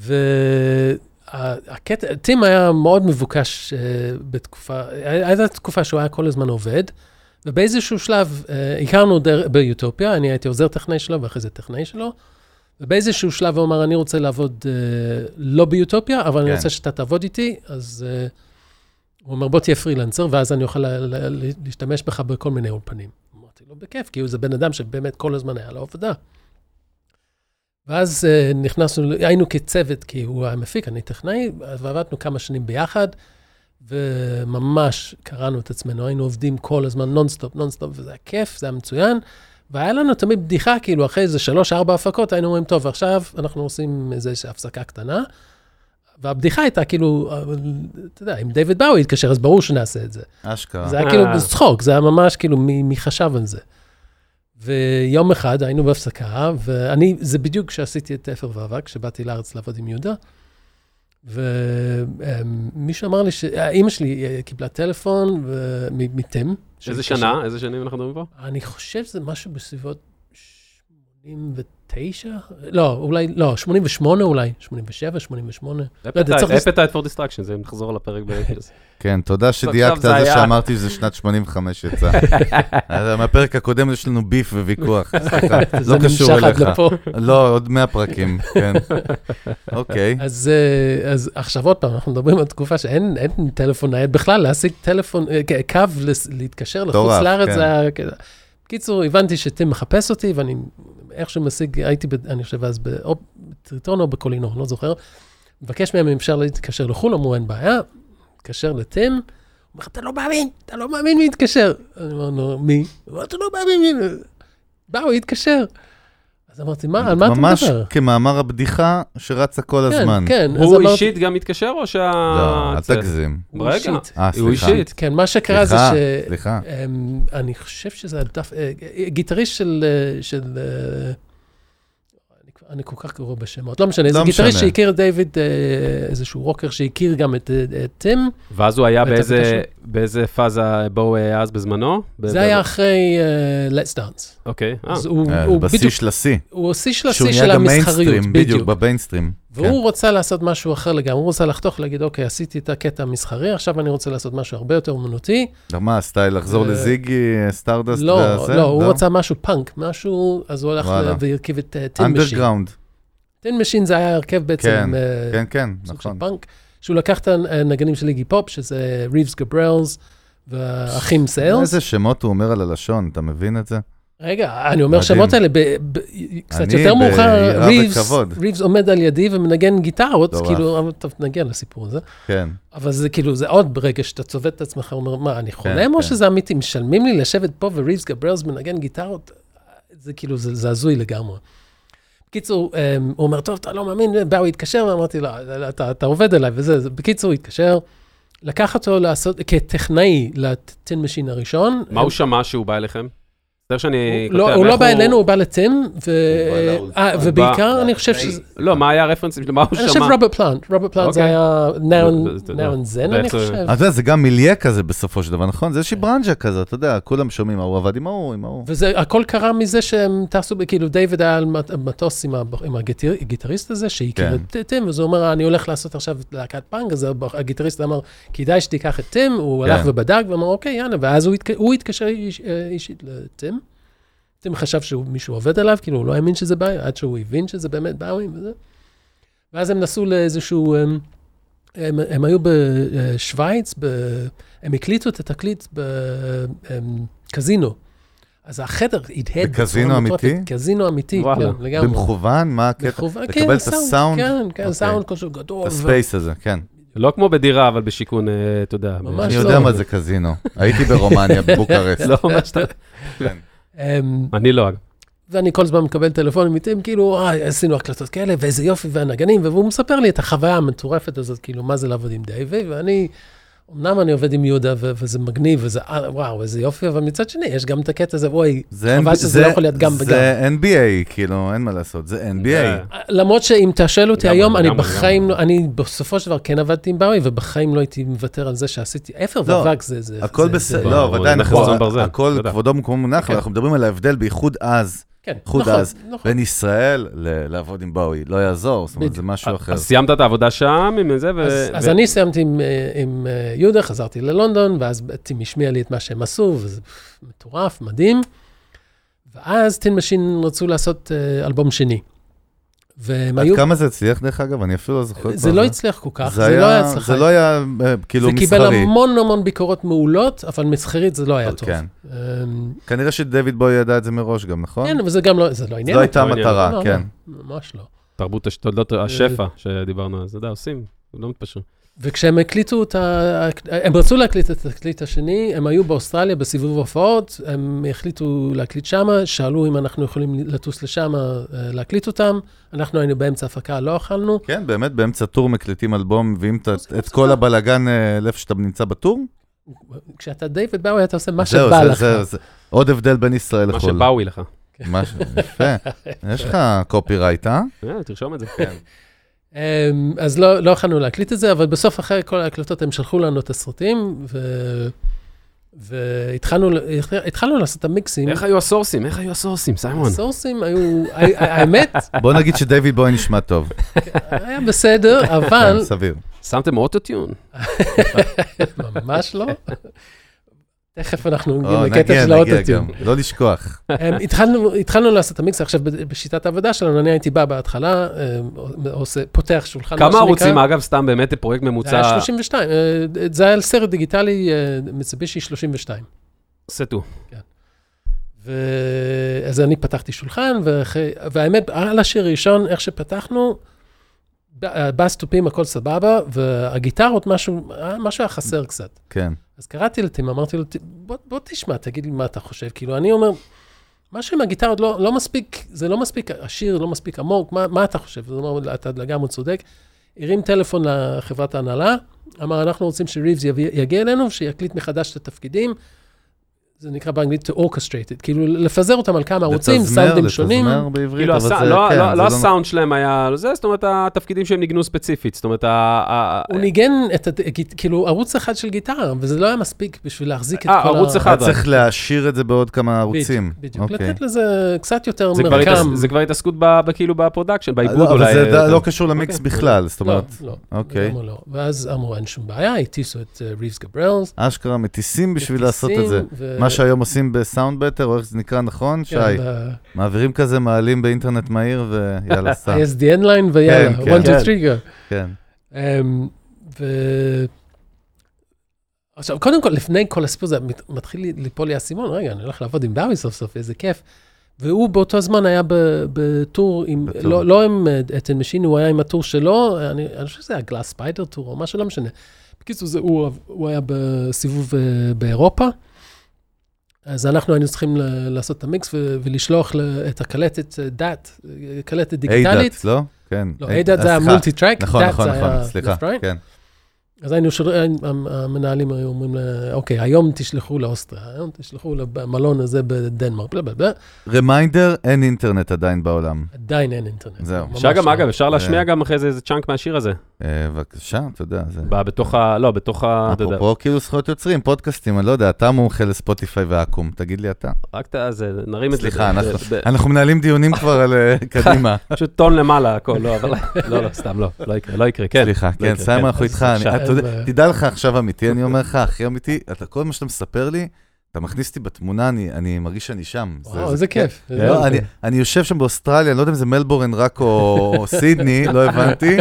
והקטע, טים היה מאוד מבוקש אה, בתקופה, הייתה תקופה שהוא היה כל הזמן עובד, ובאיזשהו שלב אה, הכרנו דר- ביוטופיה, אני הייתי עוזר טכנאי שלו ואחרי זה טכנאי שלו, ובאיזשהו שלב הוא אמר, אני רוצה לעבוד אה, לא ביוטופיה, אבל אני כן. רוצה שאתה תעבוד איתי, אז אה, הוא אומר, בוא תהיה פרילנסר, ואז אני אוכל לה- לה- לה- להשתמש בך בכל מיני אולפנים. אמרתי לו, בכיף, כי הוא זה בן אדם שבאמת כל הזמן היה לו עבודה. ואז uh, נכנסנו, היינו כצוות, כי הוא היה מפיק, אני טכנאי, אז עבדנו כמה שנים ביחד, וממש קרענו את עצמנו, היינו עובדים כל הזמן nonstop, nonstop, וזה היה כיף, זה היה מצוין. והיה לנו תמיד בדיחה, כאילו, אחרי איזה שלוש-ארבע הפקות, היינו אומרים, טוב, עכשיו אנחנו עושים איזו הפסקה קטנה. והבדיחה הייתה כאילו, אתה יודע, אם דיוויד בואי יתקשר, אז ברור שנעשה את זה. אשכרה. זה היה כאילו אה. בצחוק, זה היה ממש כאילו, מי, מי חשב על זה. ויום אחד היינו בהפסקה, ואני, זה בדיוק כשעשיתי את אפר ואבק, כשבאתי לארץ לעבוד עם יהודה. ומישהו אמר לי שאימא שלי קיבלה טלפון ו- מתם. איזה שנה? איזה שנים אנחנו מדברים פה? אני חושב שזה משהו בסביבות 89? לא, אולי, לא, 88 אולי, 87, 88. לא יודע, צריך לס- Appetite for Destruction, זה אם נחזור לפרק ב... כן, תודה שדייקת על זה. שאמרתי שזה שנת 85 יצא. מהפרק הקודם יש לנו ביף וויכוח, סליחה, לא קשור נמשך עד אליך. לא, עוד 100 פרקים, כן. אוקיי. אז, אה, אז עכשיו עוד פעם, אנחנו מדברים על תקופה שאין אין טלפון נייד בכלל, להשיג טלפון, אה, קו להתקשר לחוץ לארץ, כן. בקיצור, הבנתי שטים מחפש אותי, ואני איכשהו משיג, הייתי, ב, אני חושב אז, בטריטון או בקולינור, לא זוכר. מבקש מהם אם אפשר להתקשר לחו"ל, אמרו, אין בעיה. מתקשר לטים, הוא אומר, אתה לא מאמין, אתה לא מאמין מי התקשר. אני אומר מי? הוא אומר, אתה לא מאמין מי... באו, התקשר. אז אמרתי, מה, על מה אתה ממש מדבר? כמאמר הבדיחה שרצה כל כן, הזמן. כן, אז הוא אמרתי- אישית גם מתקשר או שה... לא, אל תגזים. הוא רגע, אישית. אה, הוא סליחה. אישית. כן, מה שקרה זה סליחה, ש... סליחה. אמ, אני חושב שזה הדף... אה, גיטריסט של... אה, אה, אני כל כך גרוע בשמות, לא משנה, זה לא גיטריסט משנה. שהכיר את דיוויד, אה, איזשהו רוקר שהכיר גם את אה, את טים. ואז הוא היה באיזה-. באיזה פאזה בו הוא היה אז בזמנו? זה ב- היה אחרי אה, Let's Dance. אוקיי. אה, אז הוא אה, הוא בשיא של השיא. הוא השיא של שהוא השיא נהיה של גם המסחריות, מיינסטרים, בדיוק, בדיוק. במיינסטרים. כן. והוא רוצה לעשות משהו אחר לגמרי, הוא רוצה לחתוך, להגיד, אוקיי, עשיתי את הקטע המסחרי, עכשיו אני רוצה לעשות משהו הרבה יותר אומנותי. כן. מה, style לחזור אה, ל Ziggy, Stardust לא, והזה? לא, הוא רצה משהו פאנק, משהו, אז הוא הלך והרכיב את Tin Machine. אנדרגראונד. Tin Machine זה היה הרכב בעצם, כן, אה, כן, כן, סוג של נכון. פאנק, שהוא לקח את הנגנים של איגי פופ, שזה ריבס גברלס והאחים סיילס. איזה שמות הוא אומר על הלשון, אתה מבין את זה? רגע, אני אומר. שמות האלה, קצת יותר מאוחר, ריבס, עומד על ידי ומנגן גיטרות, מטורף. כאילו, אבל טוב, נגיע לסיפור הזה. כן. אבל זה כאילו, זה עוד ברגע שאתה צובט את עצמך, אומר, מה, אני חולם או כן. שזה אמיתי? משלמים לי לשבת פה וריבס גברלס מנגן גיטרות? זה כאילו, זה זה הזוי לגמרי. בקיצור, אמ, הוא אומר, טוב, אתה לא מאמין, בואי התקשר, ואמרתי לו, "לא, אתה, אתה עובד עליי וזה. זה- בקיצור, הוא התקשר, לקח אותו לעשות, כטכנאי ל Tin Machine הראשון. מה הוא שמע שהוא בא אליכם? זה שאני הוא לא- כותב, הוא לא איך בא אלינו, הוא בא לטים. אה, ובעיקר, אני חושב לטכנאי. שזה... לא, מה היה ה reference? מה הוא אני חושב שמע? רוברט פלנט, רוברט פלנט זה אוקיי. היה נאון זן, אני חושב. אתה יודע, זה גם מילייה כזה בסופו של דבר, נכון? זה איזושהי כן. ברנז'ה כזה, אתה יודע, כולם שומעים, ההוא עבד עם ההוא, עם ההוא. וזה, הכל קרה מזה שהם טסו, כאילו דיוויד היה על מט- מטוס עם, הגיטריסט הזה, שהכיר כן. את טים, ואז הוא אומר, אני הולך לעשות עכשיו להקת פאנק, אז הגיטריסט אמר, כדאי שתיקח את טים, הוא כן. הלך ובדק, ואמר, אוקיי, יאללה, ואז הוא, התק... הוא התקשר אה, אישית לטים. טים חשב שמישהו עובד עליו, כאילו, הוא לא האמין שזה באוי, עד שהוא הבין שזה באמת באוי וזה. ואז הם נסעו לאיזשהו, הם, הם, הם היו בשוויץ, ב, הם הקליטו את התקליט בקזינו. אז החדר הדהד. בקזינו. אמיתי? קזינו אמיתי, וואלה. כן, לגמרי. במכוון, מה הקטע? מכוון, לקבל כן, את הסאונד? כן, כן, אוקיי. סאונד כזה גדול. ה space הזה, כן. לא כמו בדירה, אבל בשיכון, אה, אתה יודע. ממש אני לא. יודע מה זה קזינו. הייתי ברומניה, בבוקרסט. לא, מה שאתה... אמ, אני לא, אגב. ואני כל הזמן מקבל טלפונים איתם, כאילו, אה, עשינו הקלטות כאלה, ואיזה יופי, והנגנים, והוא מספר לי את החוויה המטורפת הזאת, כאילו, מה זה לעבוד עם דיוויד, ואני אמנם אני עובד עם יהודה, ו- וזה מגניב, וזה, אה, וואו, איזה יופי, אבל מצד שני, יש גם את הקטע הזה, וואי, זה חבל שזה לא יכול להיות גם וגם. זה NBA, כאילו, אין מה לעשות, זה NBA. למרות שאם תשאל אותי היום, אני בחיים. לא, אני בסופו של דבר כן עבדתי עם באוי, ובחיים לא הייתי מוותר על זה שעשיתי, אפר לא, ואבק זה, זה, הכל בסדר, לא, ודאי, הכל. כבודו במקומו מונח, כן. אנחנו מדברים על ההבדל בייחוד אז, כן, חוד נכון, אז, נכון. בין ישראל ל- לעבוד עם באוי, לא יעזור, זאת אומרת. זה משהו אחר. אז סיימת את העבודה שם עם זה, ו... אז, אז ו- אני סיימתי עם, אה, עם אה, יהודה, חזרתי ללונדון, ואז טים השמיע לי את מה שהם עשו, וזה מטורף, מדהים. ואז Tin Machine רצו לעשות אה, אלבום שני. והם עד היו, כמה זה הצליח, דרך אגב? אני אפילו לא זוכר. זה כבר. לא הצליח כל כך, זה זה לא היה הצלחה. זה לא היה אה, כאילו זה מסחרי. קיבל המון המון ביקורות מעולות, אבל מסחרית זה לא היה טוב. כן. אמ, כנראה שדיוויד בואי ידע את זה מראש גם, נכון? כן, אבל זה גם לא, זה לא עניין זו. הייתה לא עניין. המטרה, לא, כן. לא, ממש לא. תרבות תולדות השפע שדיברנו על זה, אתה יודע, עושים, לא מתפשרים. וכשהם הקליטו את ה... הם רצו להקליט את התקליט השני, הם היו באוסטרליה בסיבוב הופעות, הם החליטו להקליט שמה, שאלו אם אנחנו יכולים לטוס לשם להקליט אותם, אנחנו היינו באמצע הפקה, לא אכלנו. כן, באמת, באמצע טור מקליטים אלבום, מביאים את- כל הבלגן אה, לאיפה שאתה נמצא בטור? כשאתה דיוויד באוי, אתה עושה מה שבא זה- לך. עוד הבדל בין ישראל מה לחו"ל. שבאוי לך. משהו, יפה. יש לך קופירייט, אה? אה, תרשום את זה. אמ, אז לא לא יכולנו להקליט את זה, אבל בסוף, אחרי כל ההקלטות, הם שלחו לנו את הסרטים, ו- והתחלנו התחלנו לעשות את המיקסים. איך היו הסורסים? איך היו הסורסים, סיימון? הסורסים היו, האמת, בוא נגיד שדייוויד בוי נשמע טוב. היה בסדר, אבל כן, סביר. שמתם אוטוטיון? ממש לא. תכף אנחנו נגיע של. גם. לא לשכוח. אמ, התחלנו, לעשות את המיקס עכשיו בשיטת העבודה שלנו, אני הייתי בא בהתחלה, אמ, עושה, פותח שולחן, מה כמה. ערוצים, אגב, סתם באמת פרויקט זה ממוצע? היה 32, אה, זה היה על סרט דיגיטלי, אה, מיצובישי 32. סטו. ו... אז אני פתחתי שולחן. והאמת, על השיר הראשון, איך שפתחנו, ב- בס תופים, הכל סבבה, והגיטרות, משהו, אה, משהו היה חסר קצת. כן. אז קראתי לטים, אמרתי לו, "ט- בוא, בוא תשמע, תגיד לי מה אתה חושב. כאילו, אני אומר, משהו עם הגיטרות לא, לא מספיק, זה לא מספיק עשיר, לא מספיק עמוק, מה, מה אתה חושב? הוא אומר, אתה לגמרי צודק. הרים טלפון לחברת ההנהלה, אמר, אנחנו רוצים שריבס יגיע אלינו, שיקליט מחדש את התפקידים. זה נקרא באנגלית to orchestrate it, כאילו לפזר אותם על כמה ערוצים, סאונדים שונים. לתזמר בעברית, כאילו, אבל הסא- זה, לא- כן, לא- זה לא הסאונד שלהם היה זה, זאת אומרת, התפקידים שהם ניגנו ספציפית. זאת אומרת, ה- ה- הוא ניגן את, כאילו, ערוץ אחד של גיטרה, וזה לא היה מספיק בשביל להחזיק את אה, כל ערוץ ה... אחד. היה צריך להעשיר את זה בעוד כמה ערוצים. בדיוק, בדיוק. אוקיי. לתת לזה קצת יותר זה כבר מרקם. זה כבר התעסקות כאילו ב production, בעיבוד לא, אולי. אבל זה אה, לא קשור למיקס אוקיי. בכלל, זאת לא, אומרת, לא, אוקיי. לא. ואז אמרו, אין שום בעיה, הטיסו את אה, ריבס גבריאלס. אשכרה מטיסים בשביל לעשות את זה. מה שהיום עושים ב SoundBetter, או איך זה נקרא נכון, שי? כן, ב- מעבירים כזה, מעלים באינטרנט מהיר, ויאללה, סע. ה-ISDN line ויאללה, כן, 1, 2, כן. 3, go. כן. אמ. עכשיו, קודם כל, לפני כל הסיפור הזה, מת- מתחיל לי- ליפול לי האסימון, רגע, אני הולך לעבוד עם דיוויד סוף סוף, איזה כיף. והוא באותו זמן היה ב tour עם, ב tour. לא, לא עם Tin Machine, הוא היה עם ה tour שלו, אני, אני חושב שזה היה Glass Spider Tour או משהו, לא משנה. בקיצור, זה, הוא, הוא היה בסיבוב אה, באירופה, אז אנחנו היינו צריכים ל- לעשות את המיקס ו- ולשלוח ל- את הקלטת אה, DAT, אה, קלטת דיגיטלית. ADAT, לא? כן. לא, אה, ADAT זה סליחה. ה multitrack, נכון, DAT נכון, זה נכון, היה סליחה, left, right. כן. אז היינו, שר... המנהלים היו אומרים, אוקיי, היום תשלחו לאוסטריה, היום תשלחו למלון הזה בדנמרק, בלה בלה בלה, reminder, אין אינטרנט עדיין בעולם. עדיין אין אינטרנט. זהו. אפשר גם, לא. אגב, אפשר להשמיע גם אחרי זה איזה chunk מהשיר הזה. אה, בבקשה, אתה יודע, זה... ב- בתוך ה... לא, בתוך ה... אתה אפרופו כאילו זכויות יוצרים, פודקאסטים, אני לא יודע, אתה מומחה לספוטיפיי ואקו"ם, תגיד לי אתה. רק את זה, נרים את זה. סליחה, אנחנו- מנהלים דיונים כבר על אה, קדימה. פשוט טון למעלה הכל, לא, אבל... לא, לא, סתם, לא, לא יקרה, לא יקרה, כן. סליחה, לא כן, יקרה, סיימון, כן. אנחנו איתך. תדע לך עכשיו אמיתי, אני אומר לך, הכי אמיתי, אתה- כל מה שאתה מספר לי, אתה מכניס אותי בתמונה, אני אני מרגיש שאני שם. זה- וואו, זה- איזה כיף. לא, זה- אני- אני יושב שם באוסטרליה, אני לא יודע אם זה מלבורן רק או או סידני, לא הבנתי,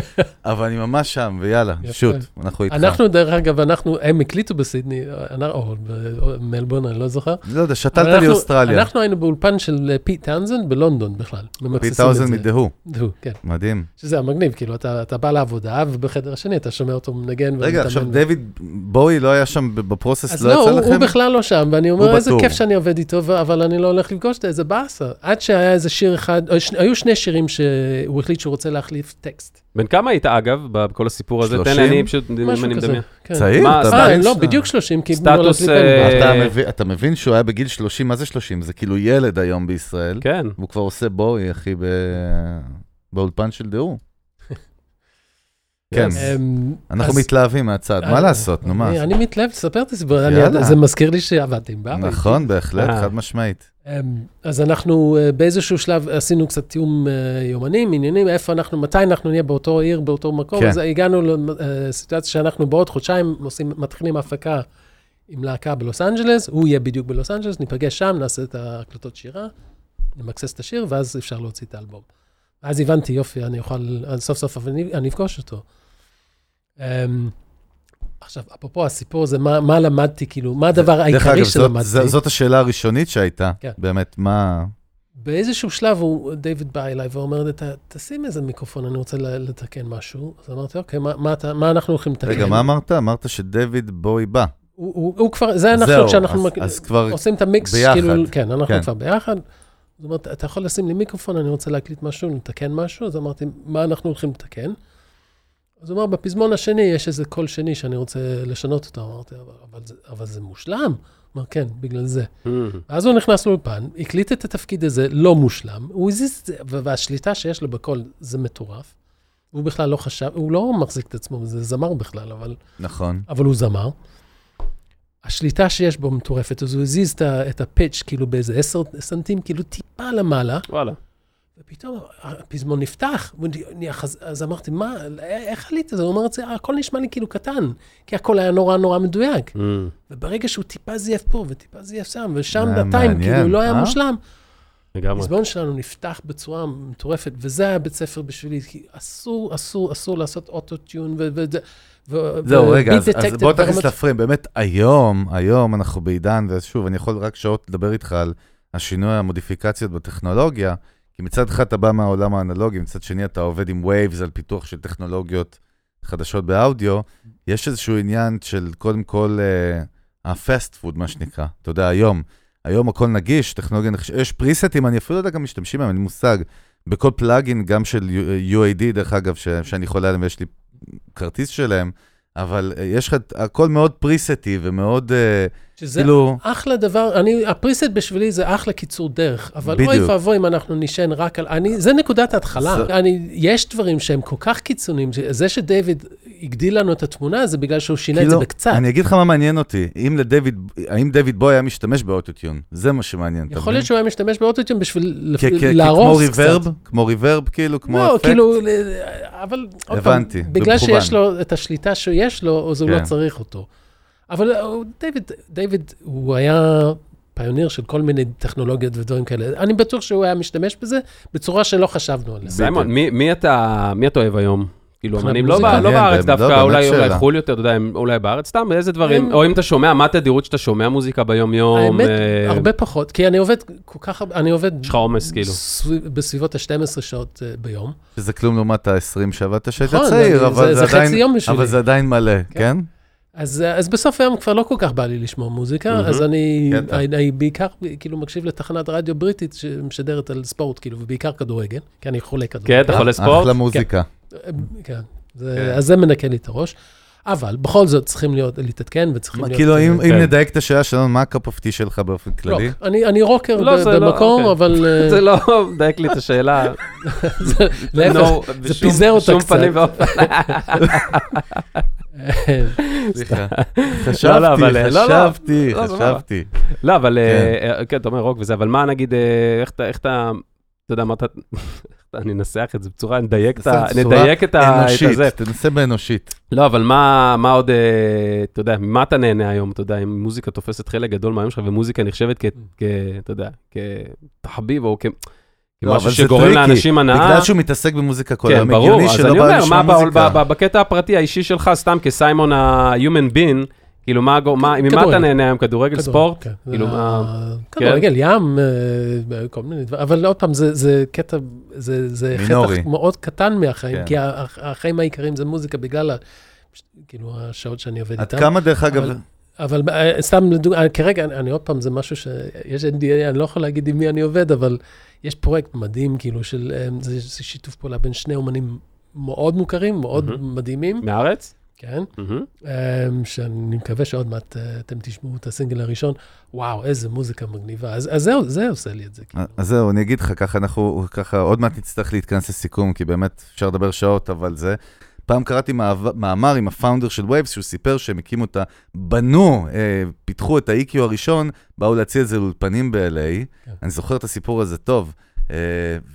אבל אני ממש שם, ויאללה, יפה. shoot, אנחנו איתך. אנחנו, דרך אגב, אנחנו, הם הקליטו בסידני, אנחנו- או במלבורן, אני לא זוכר. לא יודע, שתלת לי אוסטרליה. אנחנו היינו באולפן של אה, פיט טאונזנד בלונדון בכלל. פי ממקססים את טאוזן זה. מדהו, הוא, כן. מדהים. שזה המגניב, כאילו, אתה אתה בא לעבודה, ובחדר השני אתה שומע אותו מנגן רגע, עכשיו. דויד בואי לא היה שם ב process, אז לא לא, יצא הוא, הוא לכם? בכלל לא שם, ואני אומר, איזה כיף שאני עובד איתו, אבל אני לא הולך לפגוש את זה, איזה באסה. עד שהיה איזה שיר אחד, היו שני שירים שהוא החליט שהוא רוצה להחליף טקסט. בן כמה היית, אגב, בכל הסיפור הזה? תן לי, אני פשוט, אם אני מדמיין. כן. צעיר? אתה אה, לא, בדיוק 30, כי סטטוס... אתה מבין שהוא היה בגיל 30, מה זה 30? זה כאילו ילד היום בישראל. כן. והוא כבר עושה בואי, אחי, באולפן של דהו. כן, אמ, אנחנו מתלהבים מהצד, מה לעשות, נו מה. אני מתלהב, תספר את הסיפור, זה מזכיר לי שעבדתי עם באבי. נכון, בהחלט, אה. חד משמעית. אמ, אז אנחנו אה, באיזשהו שלב עשינו קצת תיאום אה, יומנים, עניינים, איפה אנחנו, מתי אנחנו נהיה באותו עיר, באותו מקום, אז הגענו לסיטואציה שאנחנו בעוד חודשיים מתחילים הפקה עם להקה בלוס אנג'לס, הוא יהיה בדיוק בלוס אנג'לס, ניפגש שם, נעשה את ההקלטות שירה, נמקסס את השיר, ואז אפשר להוציא את האלבום. אז הבנתי, יופי, אני אוכל, סוף סוף אני אפגוש אותו. Um, עכשיו, אפרופו הסיפור הזה, מה, מה למדתי, כאילו, מה הדבר העיקרי שלמדתי? דרך אגב, זאת השאלה הראשונית שהייתה, כן. באמת, מה... באיזשהו שלב הוא, דיוויד בא אליי ואומר, תשים איזה מיקרופון, אני רוצה לתקן משהו. אז אמרתי, אוקיי, מה, מה, מה אנחנו הולכים לתקן? רגע, מה אמרת? אמרת שדיוויד בואי בא. הוא, הוא, הוא כבר, זה אנחנו, כשאנחנו אז, אז כבר עושים את המיקס, ביחד. כאילו, כן, אנחנו כן. כבר ביחד. זאת אומרת, אתה יכול לשים לי מיקרופון, אני רוצה להקליט משהו, לתקן משהו, אז אמרתי, מה אנחנו הולכים לתקן? אז הוא אמר, בפזמון השני יש איזה קול שני שאני רוצה לשנות אותו. אמרתי, אבל, אבל, זה, אבל זה מושלם. אמר, כן, בגלל זה. Mm-hmm. אז הוא נכנס לאולפן, הקליט את התפקיד הזה, לא מושלם, הוא הזיז את זה, והשליטה שיש לו בקול זה מטורף. הוא בכלל לא חשב, הוא לא מחזיק את עצמו, זה זמר בכלל, אבל... נכון. אבל הוא זמר. השליטה שיש בו מטורפת, אז הוא הזיז את הפיץ' כאילו באיזה עשר סנטים, כאילו טיפה למעלה. וואלה. ופתאום הפזמון נפתח, אז אמרתי, מה, איך עלית? הוא אומר, הכל נשמע לי כאילו קטן, כי הכל היה נורא נורא מדויק. Mm. וברגע שהוא טיפה זייף פה וטיפה זייף שם, ושם בטיים, כאילו, לא היה אה? מושלם. לגמרי. הפזמון שלנו נפתח בצורה מטורפת, וזה היה בית ספר בשבילי, כי אסור, אסור, אסור לעשות אוטוטיון. זהו, רגע, אז, אז בוא תכניס לפריים. באמת, היום, היום אנחנו בעידן, ושוב, אני יכול רק שעות לדבר איתך על השינוי, המודיפיקציות בטכנולוגיה, כי מצד אחד אתה בא מהעולם האנלוגי, מצד שני אתה עובד עם Waves על פיתוח של טכנולוגיות חדשות באודיו, יש איזשהו עניין של קודם כל ה fast uh, food, מה שנקרא. אתה יודע, היום, היום הכל נגיש, טכנולוגיה נגיש, יש פריסטים, אני אפילו לא יודע גם משתמשים בהם, אין לי מושג. בכל plugin, גם של UAD, דרך אגב, ש, שאני חולה עליהם ויש לי כרטיס שלהם, אבל אה, יש לך, הכל מאוד פריסטי ומאוד, אה, שזה כאילו... אחלה דבר, אני, הפריסט בשבילי זה אחלה קיצור דרך, אבל בדיוק. אוי ואבוי אם אנחנו נשען רק על, אני, זה נקודת ההתחלה. זה... אני, יש דברים שהם כל כך קיצוניים, זה שדייוויד הגדיל לנו את התמונה, זה בגלל שהוא שינה כאילו, את זה בקצת. אני אגיד לך מה מעניין אותי, אם לדייוויד, האם דייוויד בוי היה משתמש באוטוטיון? זה מה שמעניין. יכול להיות שהוא היה משתמש באוטוטיון בשביל להרוס קצת. כמו ריברב? כמו ריברב, כאילו, כמו לא, אפקט? לא, כאילו, אבל עוד פעם, בגלל שיש לו את השליטה שיש לו, אז הוא לא כן. צריך אותו. אבל דיוויד, דיוויד, הוא היה פיוניר של כל מיני טכנולוגיות ודברים כאלה. אני בטוח שהוא היה משתמש בזה בצורה שלא חשבנו עליה. סיימון, מי, מי, אתה, מי אתה אוהב היום? כאילו, אמנים לא, לא בארץ דווקא, לא, אולי, אולי חו"ל יותר, אתה יודע, אולי בארץ סתם, איזה דברים, או אם אתה שומע, מה התדירות שאתה שומע מוזיקה ביום-יום? האמת, אה... הרבה פחות, כי אני עובד כל כך הרבה, אני עובד... יש לך עומס, כאילו. בסביבות ה-12 שעות uh, ביום. שזה כלום לעומת ה-20 שעבדת שהיית נכון, צעיר, אבל זה, זה, זה, אבל זה עדיין מלא, כן? כן? אז, אז בסוף היום כבר לא כל כך בא לי לשמוע מוזיקה, mm-hmm. אז אני, כן, אני, אני בעיקר כאילו מקשיב לתחנת רדיו בריטית שמשדרת על ספורט, כאילו, ובעיקר כדורגל, כי אני חולה כדורגל. כן, אתה חולה ספורט? אחלה מוזיקה. כן, כן, זה, כן. אז זה מנקה לי את הראש. אבל בכל זאת צריכים להיות, להתעדכן וצריכים להיות... כאילו, אם, כן. אם נדייק את השאלה שלנו, מה ה cup of tea שלך באופן כללי? רוק. אני, אני רוקר לא, ב- לא, במקום, לא, אבל... אה, זה לא מדייק לי את השאלה. זה, להפך, זה פיזר אותה קצת. בשום פנים ואופן. סליחה. חשבתי, חשבתי, חשבתי. לא, אבל, אה, אה, כן, אתה אומר רוק וזה, אבל מה נגיד, איך אתה, אתה יודע, אמרת, אני אנסח את זה בצורה, נדייק את ה... נדייק את ה... אנושית, תנסה באנושית. לא, אבל מה, מה עוד, אה, אתה יודע, ממה אתה נהנה היום, אתה יודע, אם מוזיקה תופסת חלק גדול מהיום שלך, ומוזיקה נחשבת כ... אתה יודע, כתחביב או כ... לא, משהו שגורם לאנשים הנאה. בגלל שהוא מתעסק במוזיקה כל היום, כן, ברור, אז אני אומר, מה בקטע הפרטי האישי שלך, סתם כסיימון ה-human being, כאילו, מה, מה, ממה אתה נהנה היום? כדורגל, ספורט? כן. כאילו, מה... כדורגל, ים, אה, כל מיני דברים, אבל עוד פעם, זה קטע, זה חטח מאוד קטן מהחיים, כן. כי החיים העיקריים זה מוזיקה בגלל, כאילו, השעות שאני עובד איתם. עד כמה, דרך אגב... אבל אה, סתם לדוגמה, כרגע, אני, אני עוד פעם, זה משהו שיש NDA, אני לא יכול להגיד עם מי אני עובד, אבל יש פרויקט מדהים, כאילו, של, זה, זה שיתוף פעולה בין שני אומנים מאוד מוכרים, מאוד mm-hmm. מדהימים. מהארץ? כן, mm-hmm. שאני מקווה שעוד מעט אה, אתם תשמעו את הסינגל הראשון. וואו, איזה מוזיקה מגניבה. אז, אז זהו, זה עושה לי את זה. כאילו. אז זהו, אני אגיד לך, ככה אנחנו, ככה עוד מעט נצטרך להתכנס לסיכום, כי באמת אפשר לדבר שעות, אבל זה... פעם קראתי מאמר עם ה founder של Waves, שהוא סיפר שהם הקימו את ה... בנו, אה, פיתחו את ה-EQ הראשון, באו להציע את זה לאולפנים ב-LA. כן. אני זוכר את הסיפור הזה טוב. אה,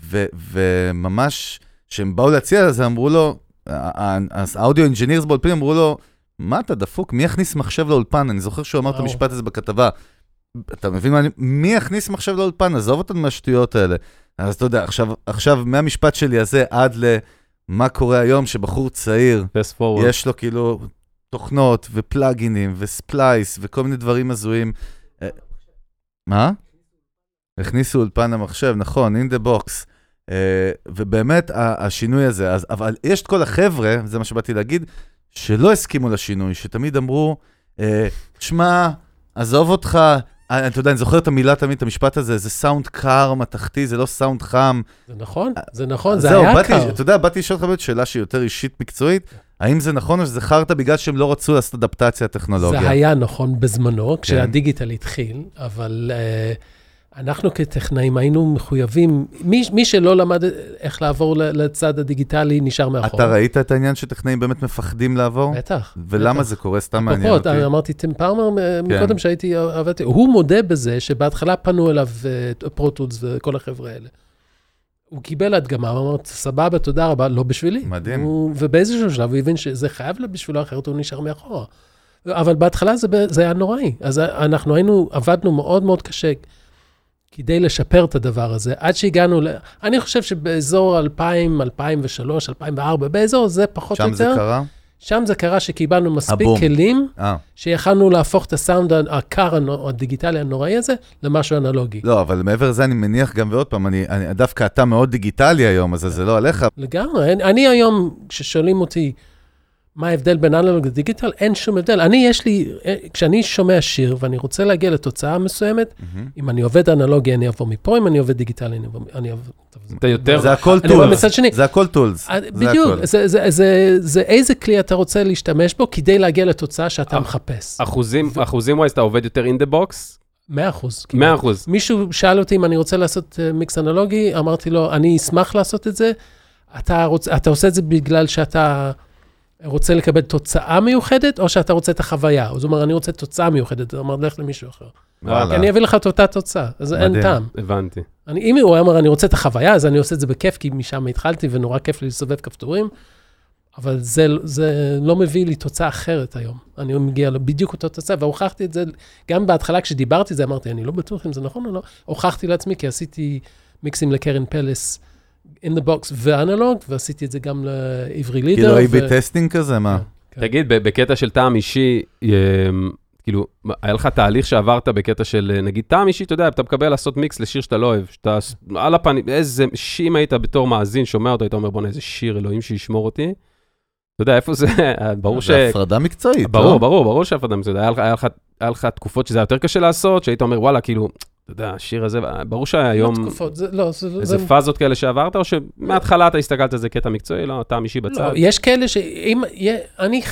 ו- וממש, כשהם באו להציע את זה, אמרו לו, ה audio engineers באולפן אמרו לו, מה אתה דפוק? מי יכניס מחשב לאולפן? אני זוכר שהוא אמר את המשפט הזה בכתבה. אתה מבין מה אני... מי יכניס מחשב לאולפן? עזוב אותנו מהשטויות האלה. אז אתה יודע, עכשיו, עכשיו מהמשפט שלי הזה עד למה קורה היום, שבחור צעיר, יש לו כאילו תוכנות ופלאגינים וספלייס וכל מיני דברים הזויים. אה, מה? הכניסו אולפן למחשב, נכון, in the box. אה, ובאמת, השינוי הזה, אז, אבל יש את כל החבר'ה, זה מה שבאתי להגיד, שלא הסכימו לשינוי, שתמיד אמרו, אה, שמע, עזוב אותך, אה, אתה יודע, אני זוכר את המילה תמיד, את המשפט הזה, זה סאונד קר, מתכתי, זה לא סאונד חם. זה נכון, זה נכון, זה היה באתי, קר. אתה יודע, באתי לשאול אותך באמת שאלה שהיא יותר אישית מקצועית, האם זה נכון או שזה חרטא בגלל שהם לא רצו לעשות אדפטציה טכנולוגיה? זה היה נכון בזמנו, כשהדיגיטל התחיל, אבל... Uh, אנחנו כטכנאים היינו מחויבים, מי, מי שלא למד איך לעבור לצד הדיגיטלי נשאר מאחור. אתה ראית את העניין שטכנאים באמת מפחדים לעבור? בטח. ולמה בטח. זה קורה? סתם מעניין אותי. פחות, אמרתי, טים פארמר, כן. מקודם שהייתי, עבדתי, הוא מודה בזה שבהתחלה פנו אליו פרוטולס אה, וכל החבר'ה האלה. הוא קיבל הדגמה, הוא אמר, סבבה, תודה רבה, לא בשבילי. מדהים. הוא, ובאיזשהו שלב הוא הבין שזה חייב בשבילו, אחרת הוא נשאר מאחורה. אבל בהתחלה זה, זה היה נוראי. אז אנחנו היינו, עבדנו מאוד מאוד קשה. כדי לשפר את הדבר הזה, עד שהגענו ל... אני חושב שבאזור 2000, 2003, 2004, באזור זה פחות או יותר. שם זה קרה? שם זה קרה שקיבלנו מספיק הבום. כלים, 아. אה. שיכלנו להפוך את הסאונד הקר הדיגיטלי הנוראי הזה למשהו אנלוגי. לא, אבל מעבר לזה אני מניח גם, ועוד פעם, אני, אני, דווקא אתה מאוד דיגיטלי היום, אז זה לא עליך. לגמרי, אני, אני היום, כששואלים אותי, מה ההבדל בין אנלוג לדיגיטל? אין שום הבדל. אני, יש לי, כשאני שומע שיר ואני רוצה להגיע לתוצאה מסוימת, mm-hmm. אם אני עובד אנלוגי, אני אעבור מפה, אם אני עובד דיגיטלי, אני אעבור... אני אעבור אתה יותר... זה הכל tools. זה הכל tools. בדיוק, זה, זה, זה, זה איזה כלי אתה רוצה להשתמש בו כדי להגיע לתוצאה שאתה מחפש. אחוזים, אחוזים ווייז, אתה עובד יותר in the box? מאה אחוז. מאה אחוז. מישהו שאל אותי אם אני רוצה לעשות מיקס אנלוגי, אמרתי לו, אני אשמח לעשות את זה. אתה, רוצ, אתה עושה את זה בגלל שאתה... רוצה לקבל תוצאה מיוחדת, או שאתה רוצה את החוויה. אז הוא אומר, אני רוצה תוצאה מיוחדת, הוא אומר, לך למישהו אחר. וואלה. אני אביא לך את אותה תוצאה, אז מדהים. אין טעם. הבנתי. אני, אם הוא אומר, אני רוצה את החוויה, אז אני עושה את זה בכיף, כי משם התחלתי, ונורא כיף לי לסובב כפתורים, אבל זה, זה לא מביא לי תוצאה אחרת היום. אני מגיע בדיוק אותה תוצאה, והוכחתי את זה, גם בהתחלה כשדיברתי את זה, אמרתי, אני לא בטוח אם זה נכון או לא, הוכחתי לעצמי, כי עשיתי מיקסים לקרן פלס. In the box ואנלוג, ועשיתי את זה גם לעברי לידר. כאילו A-B testing כזה, מה? כן, כן. תגיד, בקטע של טעם אישי, אמ, כאילו, היה לך תהליך שעברת בקטע של, נגיד, טעם אישי, אתה יודע, אתה מקבל לעשות מיקס לשיר שאתה לא אוהב, שאתה על הפנים, איזה, שאם היית בתור מאזין, שומע אותו, היית אומר, בוא'נה, איזה שיר, אלוהים שישמור אותי. אתה יודע, איפה זה, ברור ש... זה הפרדה מקצועית, ברור, לא? ברור, ברור שהפרדה מקצועית. היה לך תקופות שזה היה יותר קשה לעשות, שהיית אומר, וואלה, כאילו, אתה יודע, השיר הזה, ברור שהיום... לא תקופות, זה לא... זה, איזה זה... פאזות כאלה שעברת, או שמההתחלה אתה הסתכלת על זה קטע מקצועי, לא, טעם אישי בצד? לא, יש כאלה שאם... אני,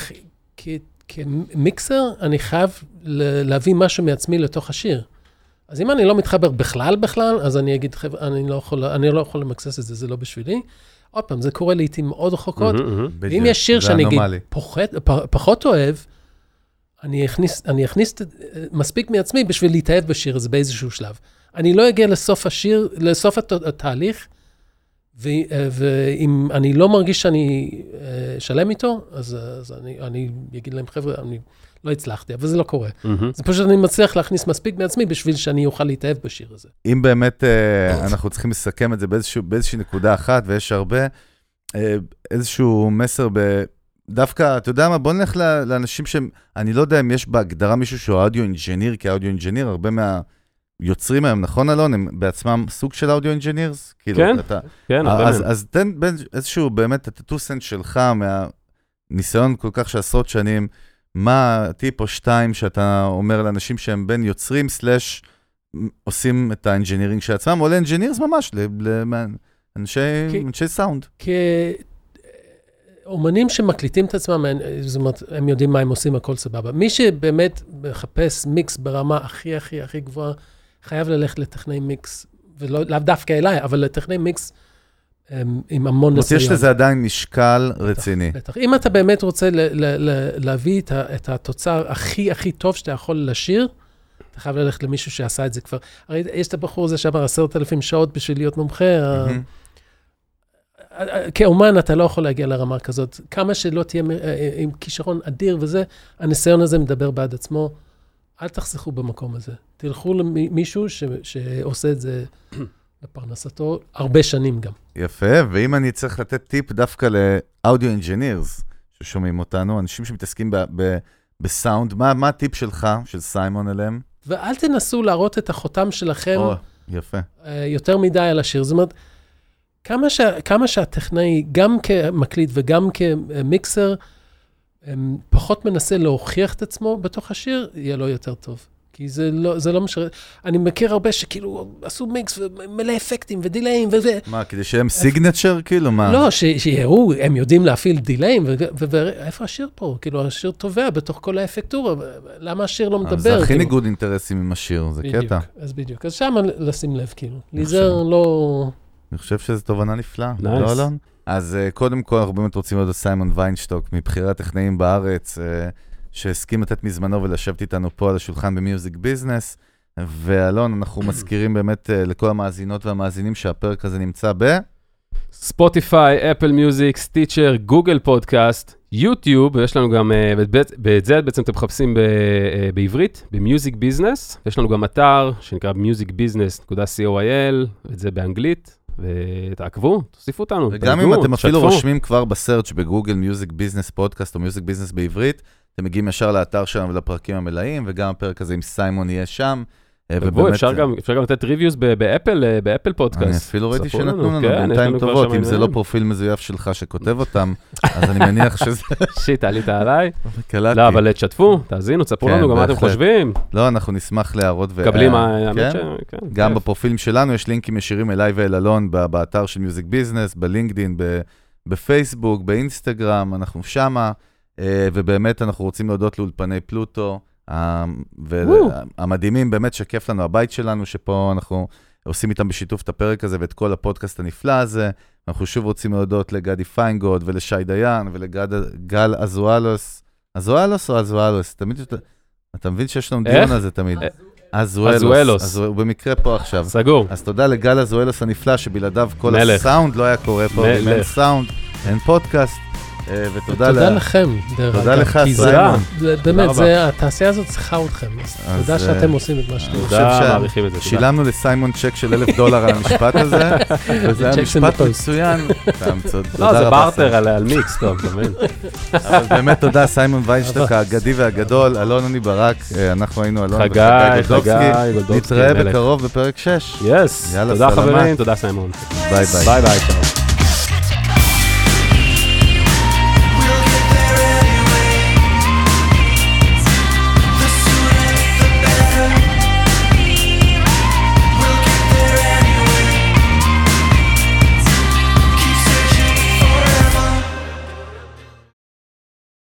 כ, כמיקסר, אני חייב להביא משהו מעצמי לתוך השיר. אז אם אני לא מתחבר בכלל בכלל, אז אני אגיד, חבר'ה, אני לא יכול, אני לא יכול למקסס את זה, זה לא בשבילי. עוד פעם, זה קורה לעיתים מאוד רחוקות. ואם יש שיר שאני אגיד, פחות, פחות אוהב, אני אכניס, אני אכניס מספיק מעצמי בשביל להתאהב בשיר הזה באיזשהו שלב. אני לא אגיע לסוף השיר, לסוף הת, התהליך, ו, ואם אני לא מרגיש שאני אה, שלם איתו, אז, אז אני, אני אגיד להם, חבר'ה, אני לא הצלחתי, אבל זה לא קורה. Mm-hmm. זה פשוט אני מצליח להכניס מספיק מעצמי בשביל שאני אוכל להתאהב בשיר הזה. אם באמת אה, אנחנו צריכים לסכם את זה באיזשהו, באיזושהי נקודה אחת, ויש הרבה, אה, איזשהו מסר ב... דווקא, אתה יודע מה, בוא נלך לאנשים שהם, אני לא יודע אם יש בהגדרה מישהו שהוא audio engineer, כי audio engineer, הרבה מהיוצרים היום, נכון אלון? הם בעצמם סוג של audio engineers? כאילו, כן, אתה, כן, הרבה אז, אז תן בין איזשהו באמת את ה two cents שלך מהניסיון כל כך של עשרות שנים, מה טיפ או שתיים שאתה אומר לאנשים שהם בין יוצרים slash עושים את ה engineering של עצמם, או ל engineers ממש, לאנשי סאונד. אומנים שמקליטים את עצמם, זאת אומרת, הם יודעים מה הם עושים, הכל סבבה. מי שבאמת מחפש מיקס ברמה הכי הכי הכי גבוהה, חייב ללכת לטכנאי מיקס, ולאו דווקא אליי, אבל לטכנאי מיקס עם המון ניסיון. יש לזה עדיין משקל רציני. בטח. אם אתה באמת רוצה להביא את התוצר הכי הכי טוב שאתה יכול לשיר, אתה חייב ללכת למישהו שעשה את זה כבר. הרי יש את הבחור הזה עשרת אלפים שעות בשביל להיות מומחה. כאומן אתה לא יכול להגיע לרמה כזאת. כמה שלא תהיה אה, אה, עם כישרון אדיר וזה, הניסיון הזה מדבר בעד עצמו. אל תחסכו במקום הזה. תלכו למישהו ש, שעושה את זה לפרנסתו הרבה שנים גם. יפה, ואם אני צריך לתת טיפ דווקא ל audio engineers ששומעים אותנו, אנשים שמתעסקים ב, ב, בסאונד, מה, מה הטיפ שלך, של סיימון אליהם? ואל תנסו להראות את החותם שלכם או, יפה. אה, יותר מדי על השיר. זאת אומרת, כמה, ש, כמה שהטכנאי, גם כמקליט וגם כמיקסר, פחות מנסה להוכיח את עצמו בתוך השיר, יהיה לו יותר טוב. כי זה לא, זה לא משרת. אני מכיר הרבה שכאילו עשו מיקס ומלא אפקטים ודיליים וזה. מה, כדי שהם סיגנצ'ר כאילו? מה? לא, שיראו, הם יודעים להפעיל דיליים, ואיפה השיר פה? כאילו, השיר טובע בתוך כל האפקטורה, למה השיר לא מדבר? זה הכי ניגוד אינטרסים עם השיר, זה קטע. אז בדיוק, אז שם לשים לב, כאילו. ליזר לא... אני חושב שזו תובנה נפלאה, לא אלון? אז uh, קודם כל, אנחנו באמת רוצים להודות סיימון ויינשטוק, מבחירי הטכנאים בארץ, uh, שהסכים לתת מזמנו ולשבת איתנו פה על השולחן ב Music Business. ואלון, אנחנו מזכירים באמת uh, לכל המאזינות והמאזינים שהפרק הזה נמצא ב... Spotify, Apple Music, Stitcher, Google Podcast, YouTube, ויש לנו גם, ואת זה בעצם אתם מחפשים ב, בעברית, ב Music Business. יש לנו גם אתר שנקרא musicbusiness.co.il, ואת זה באנגלית. ותעקבו, תוסיפו אותנו, וגם אם אתם אפילו רושמים כבר ב search ב Google Music Business Podcast או Music Business בעברית, אתם מגיעים ישר לאתר שלנו ולפרקים המלאים, וגם הפרק הזה עם סיימון יהיה שם. ובאמת... אפשר גם, אפשר גם לתת reviews ב Apple, אה, ב Apple Podcast. אני אפילו ראיתי שנתנו לנו כן, בינתיים טובות, אם זה לא פרופיל מזויף שלך שכותב אותם, אז אני מניח שזה... שיט, עלית עליי. קלטתי. לא, אבל תשתפו, תאזינו, תספרו כן, לנו גם מה אתם חושבים. לא, אנחנו נשמח להראות. מקבלים, כן, כן. גם בפרופילים שלנו יש לינקים ישירים אליי ואל אלון באתר של מיוזיק ביזנס, בלינקדין, בפייסבוק, באינסטגרם, אנחנו שמה, אה, ובאמת אנחנו רוצים להודות לאולפני פלוטו. והמדהימים, באמת שכיף לנו, הבית שלנו, שפה אנחנו עושים איתם בשיתוף את הפרק הזה ואת כל הפודקאסט הנפלא הזה. אנחנו שוב רוצים להודות לגדי פיינגוד ולשי דיין ולגל אזואלוס. אזואלוס או אזואלוס? תמיד, אתה מבין שיש לנו דיון על זה תמיד. אזואלוס. הוא במקרה פה עכשיו. סגור. אז תודה לגל אזואלוס הנפלא, שבלעדיו כל הסאונד לא היה קורה פה, אם אין סאונד, אין פודקאסט. אה, ותודה תודה לכם, דרך אגב. תודה לך, סיימון. באמת, התעשייה הזאת צריכה אתכם, אז תודה שאתם אה, עושים את מה שאתם עושים. תודה, מעריכים את זה. שילמנו לסיימון צ'ק של אלף דולר על המשפט הזה, וזה היה משפט מצוין. לא, זה בארטר על מיקס, טוב, אתה מבין? אבל באמת תודה, סיימון ויינשטוק האגדי והגדול, אלון אני ברק, אה, אנחנו היינו אלון וחגי גולדובסקי. נתראה בקרוב בפרק 6. yes, תודה חברים, תודה סיימון. ביי ביי. ביי ביי,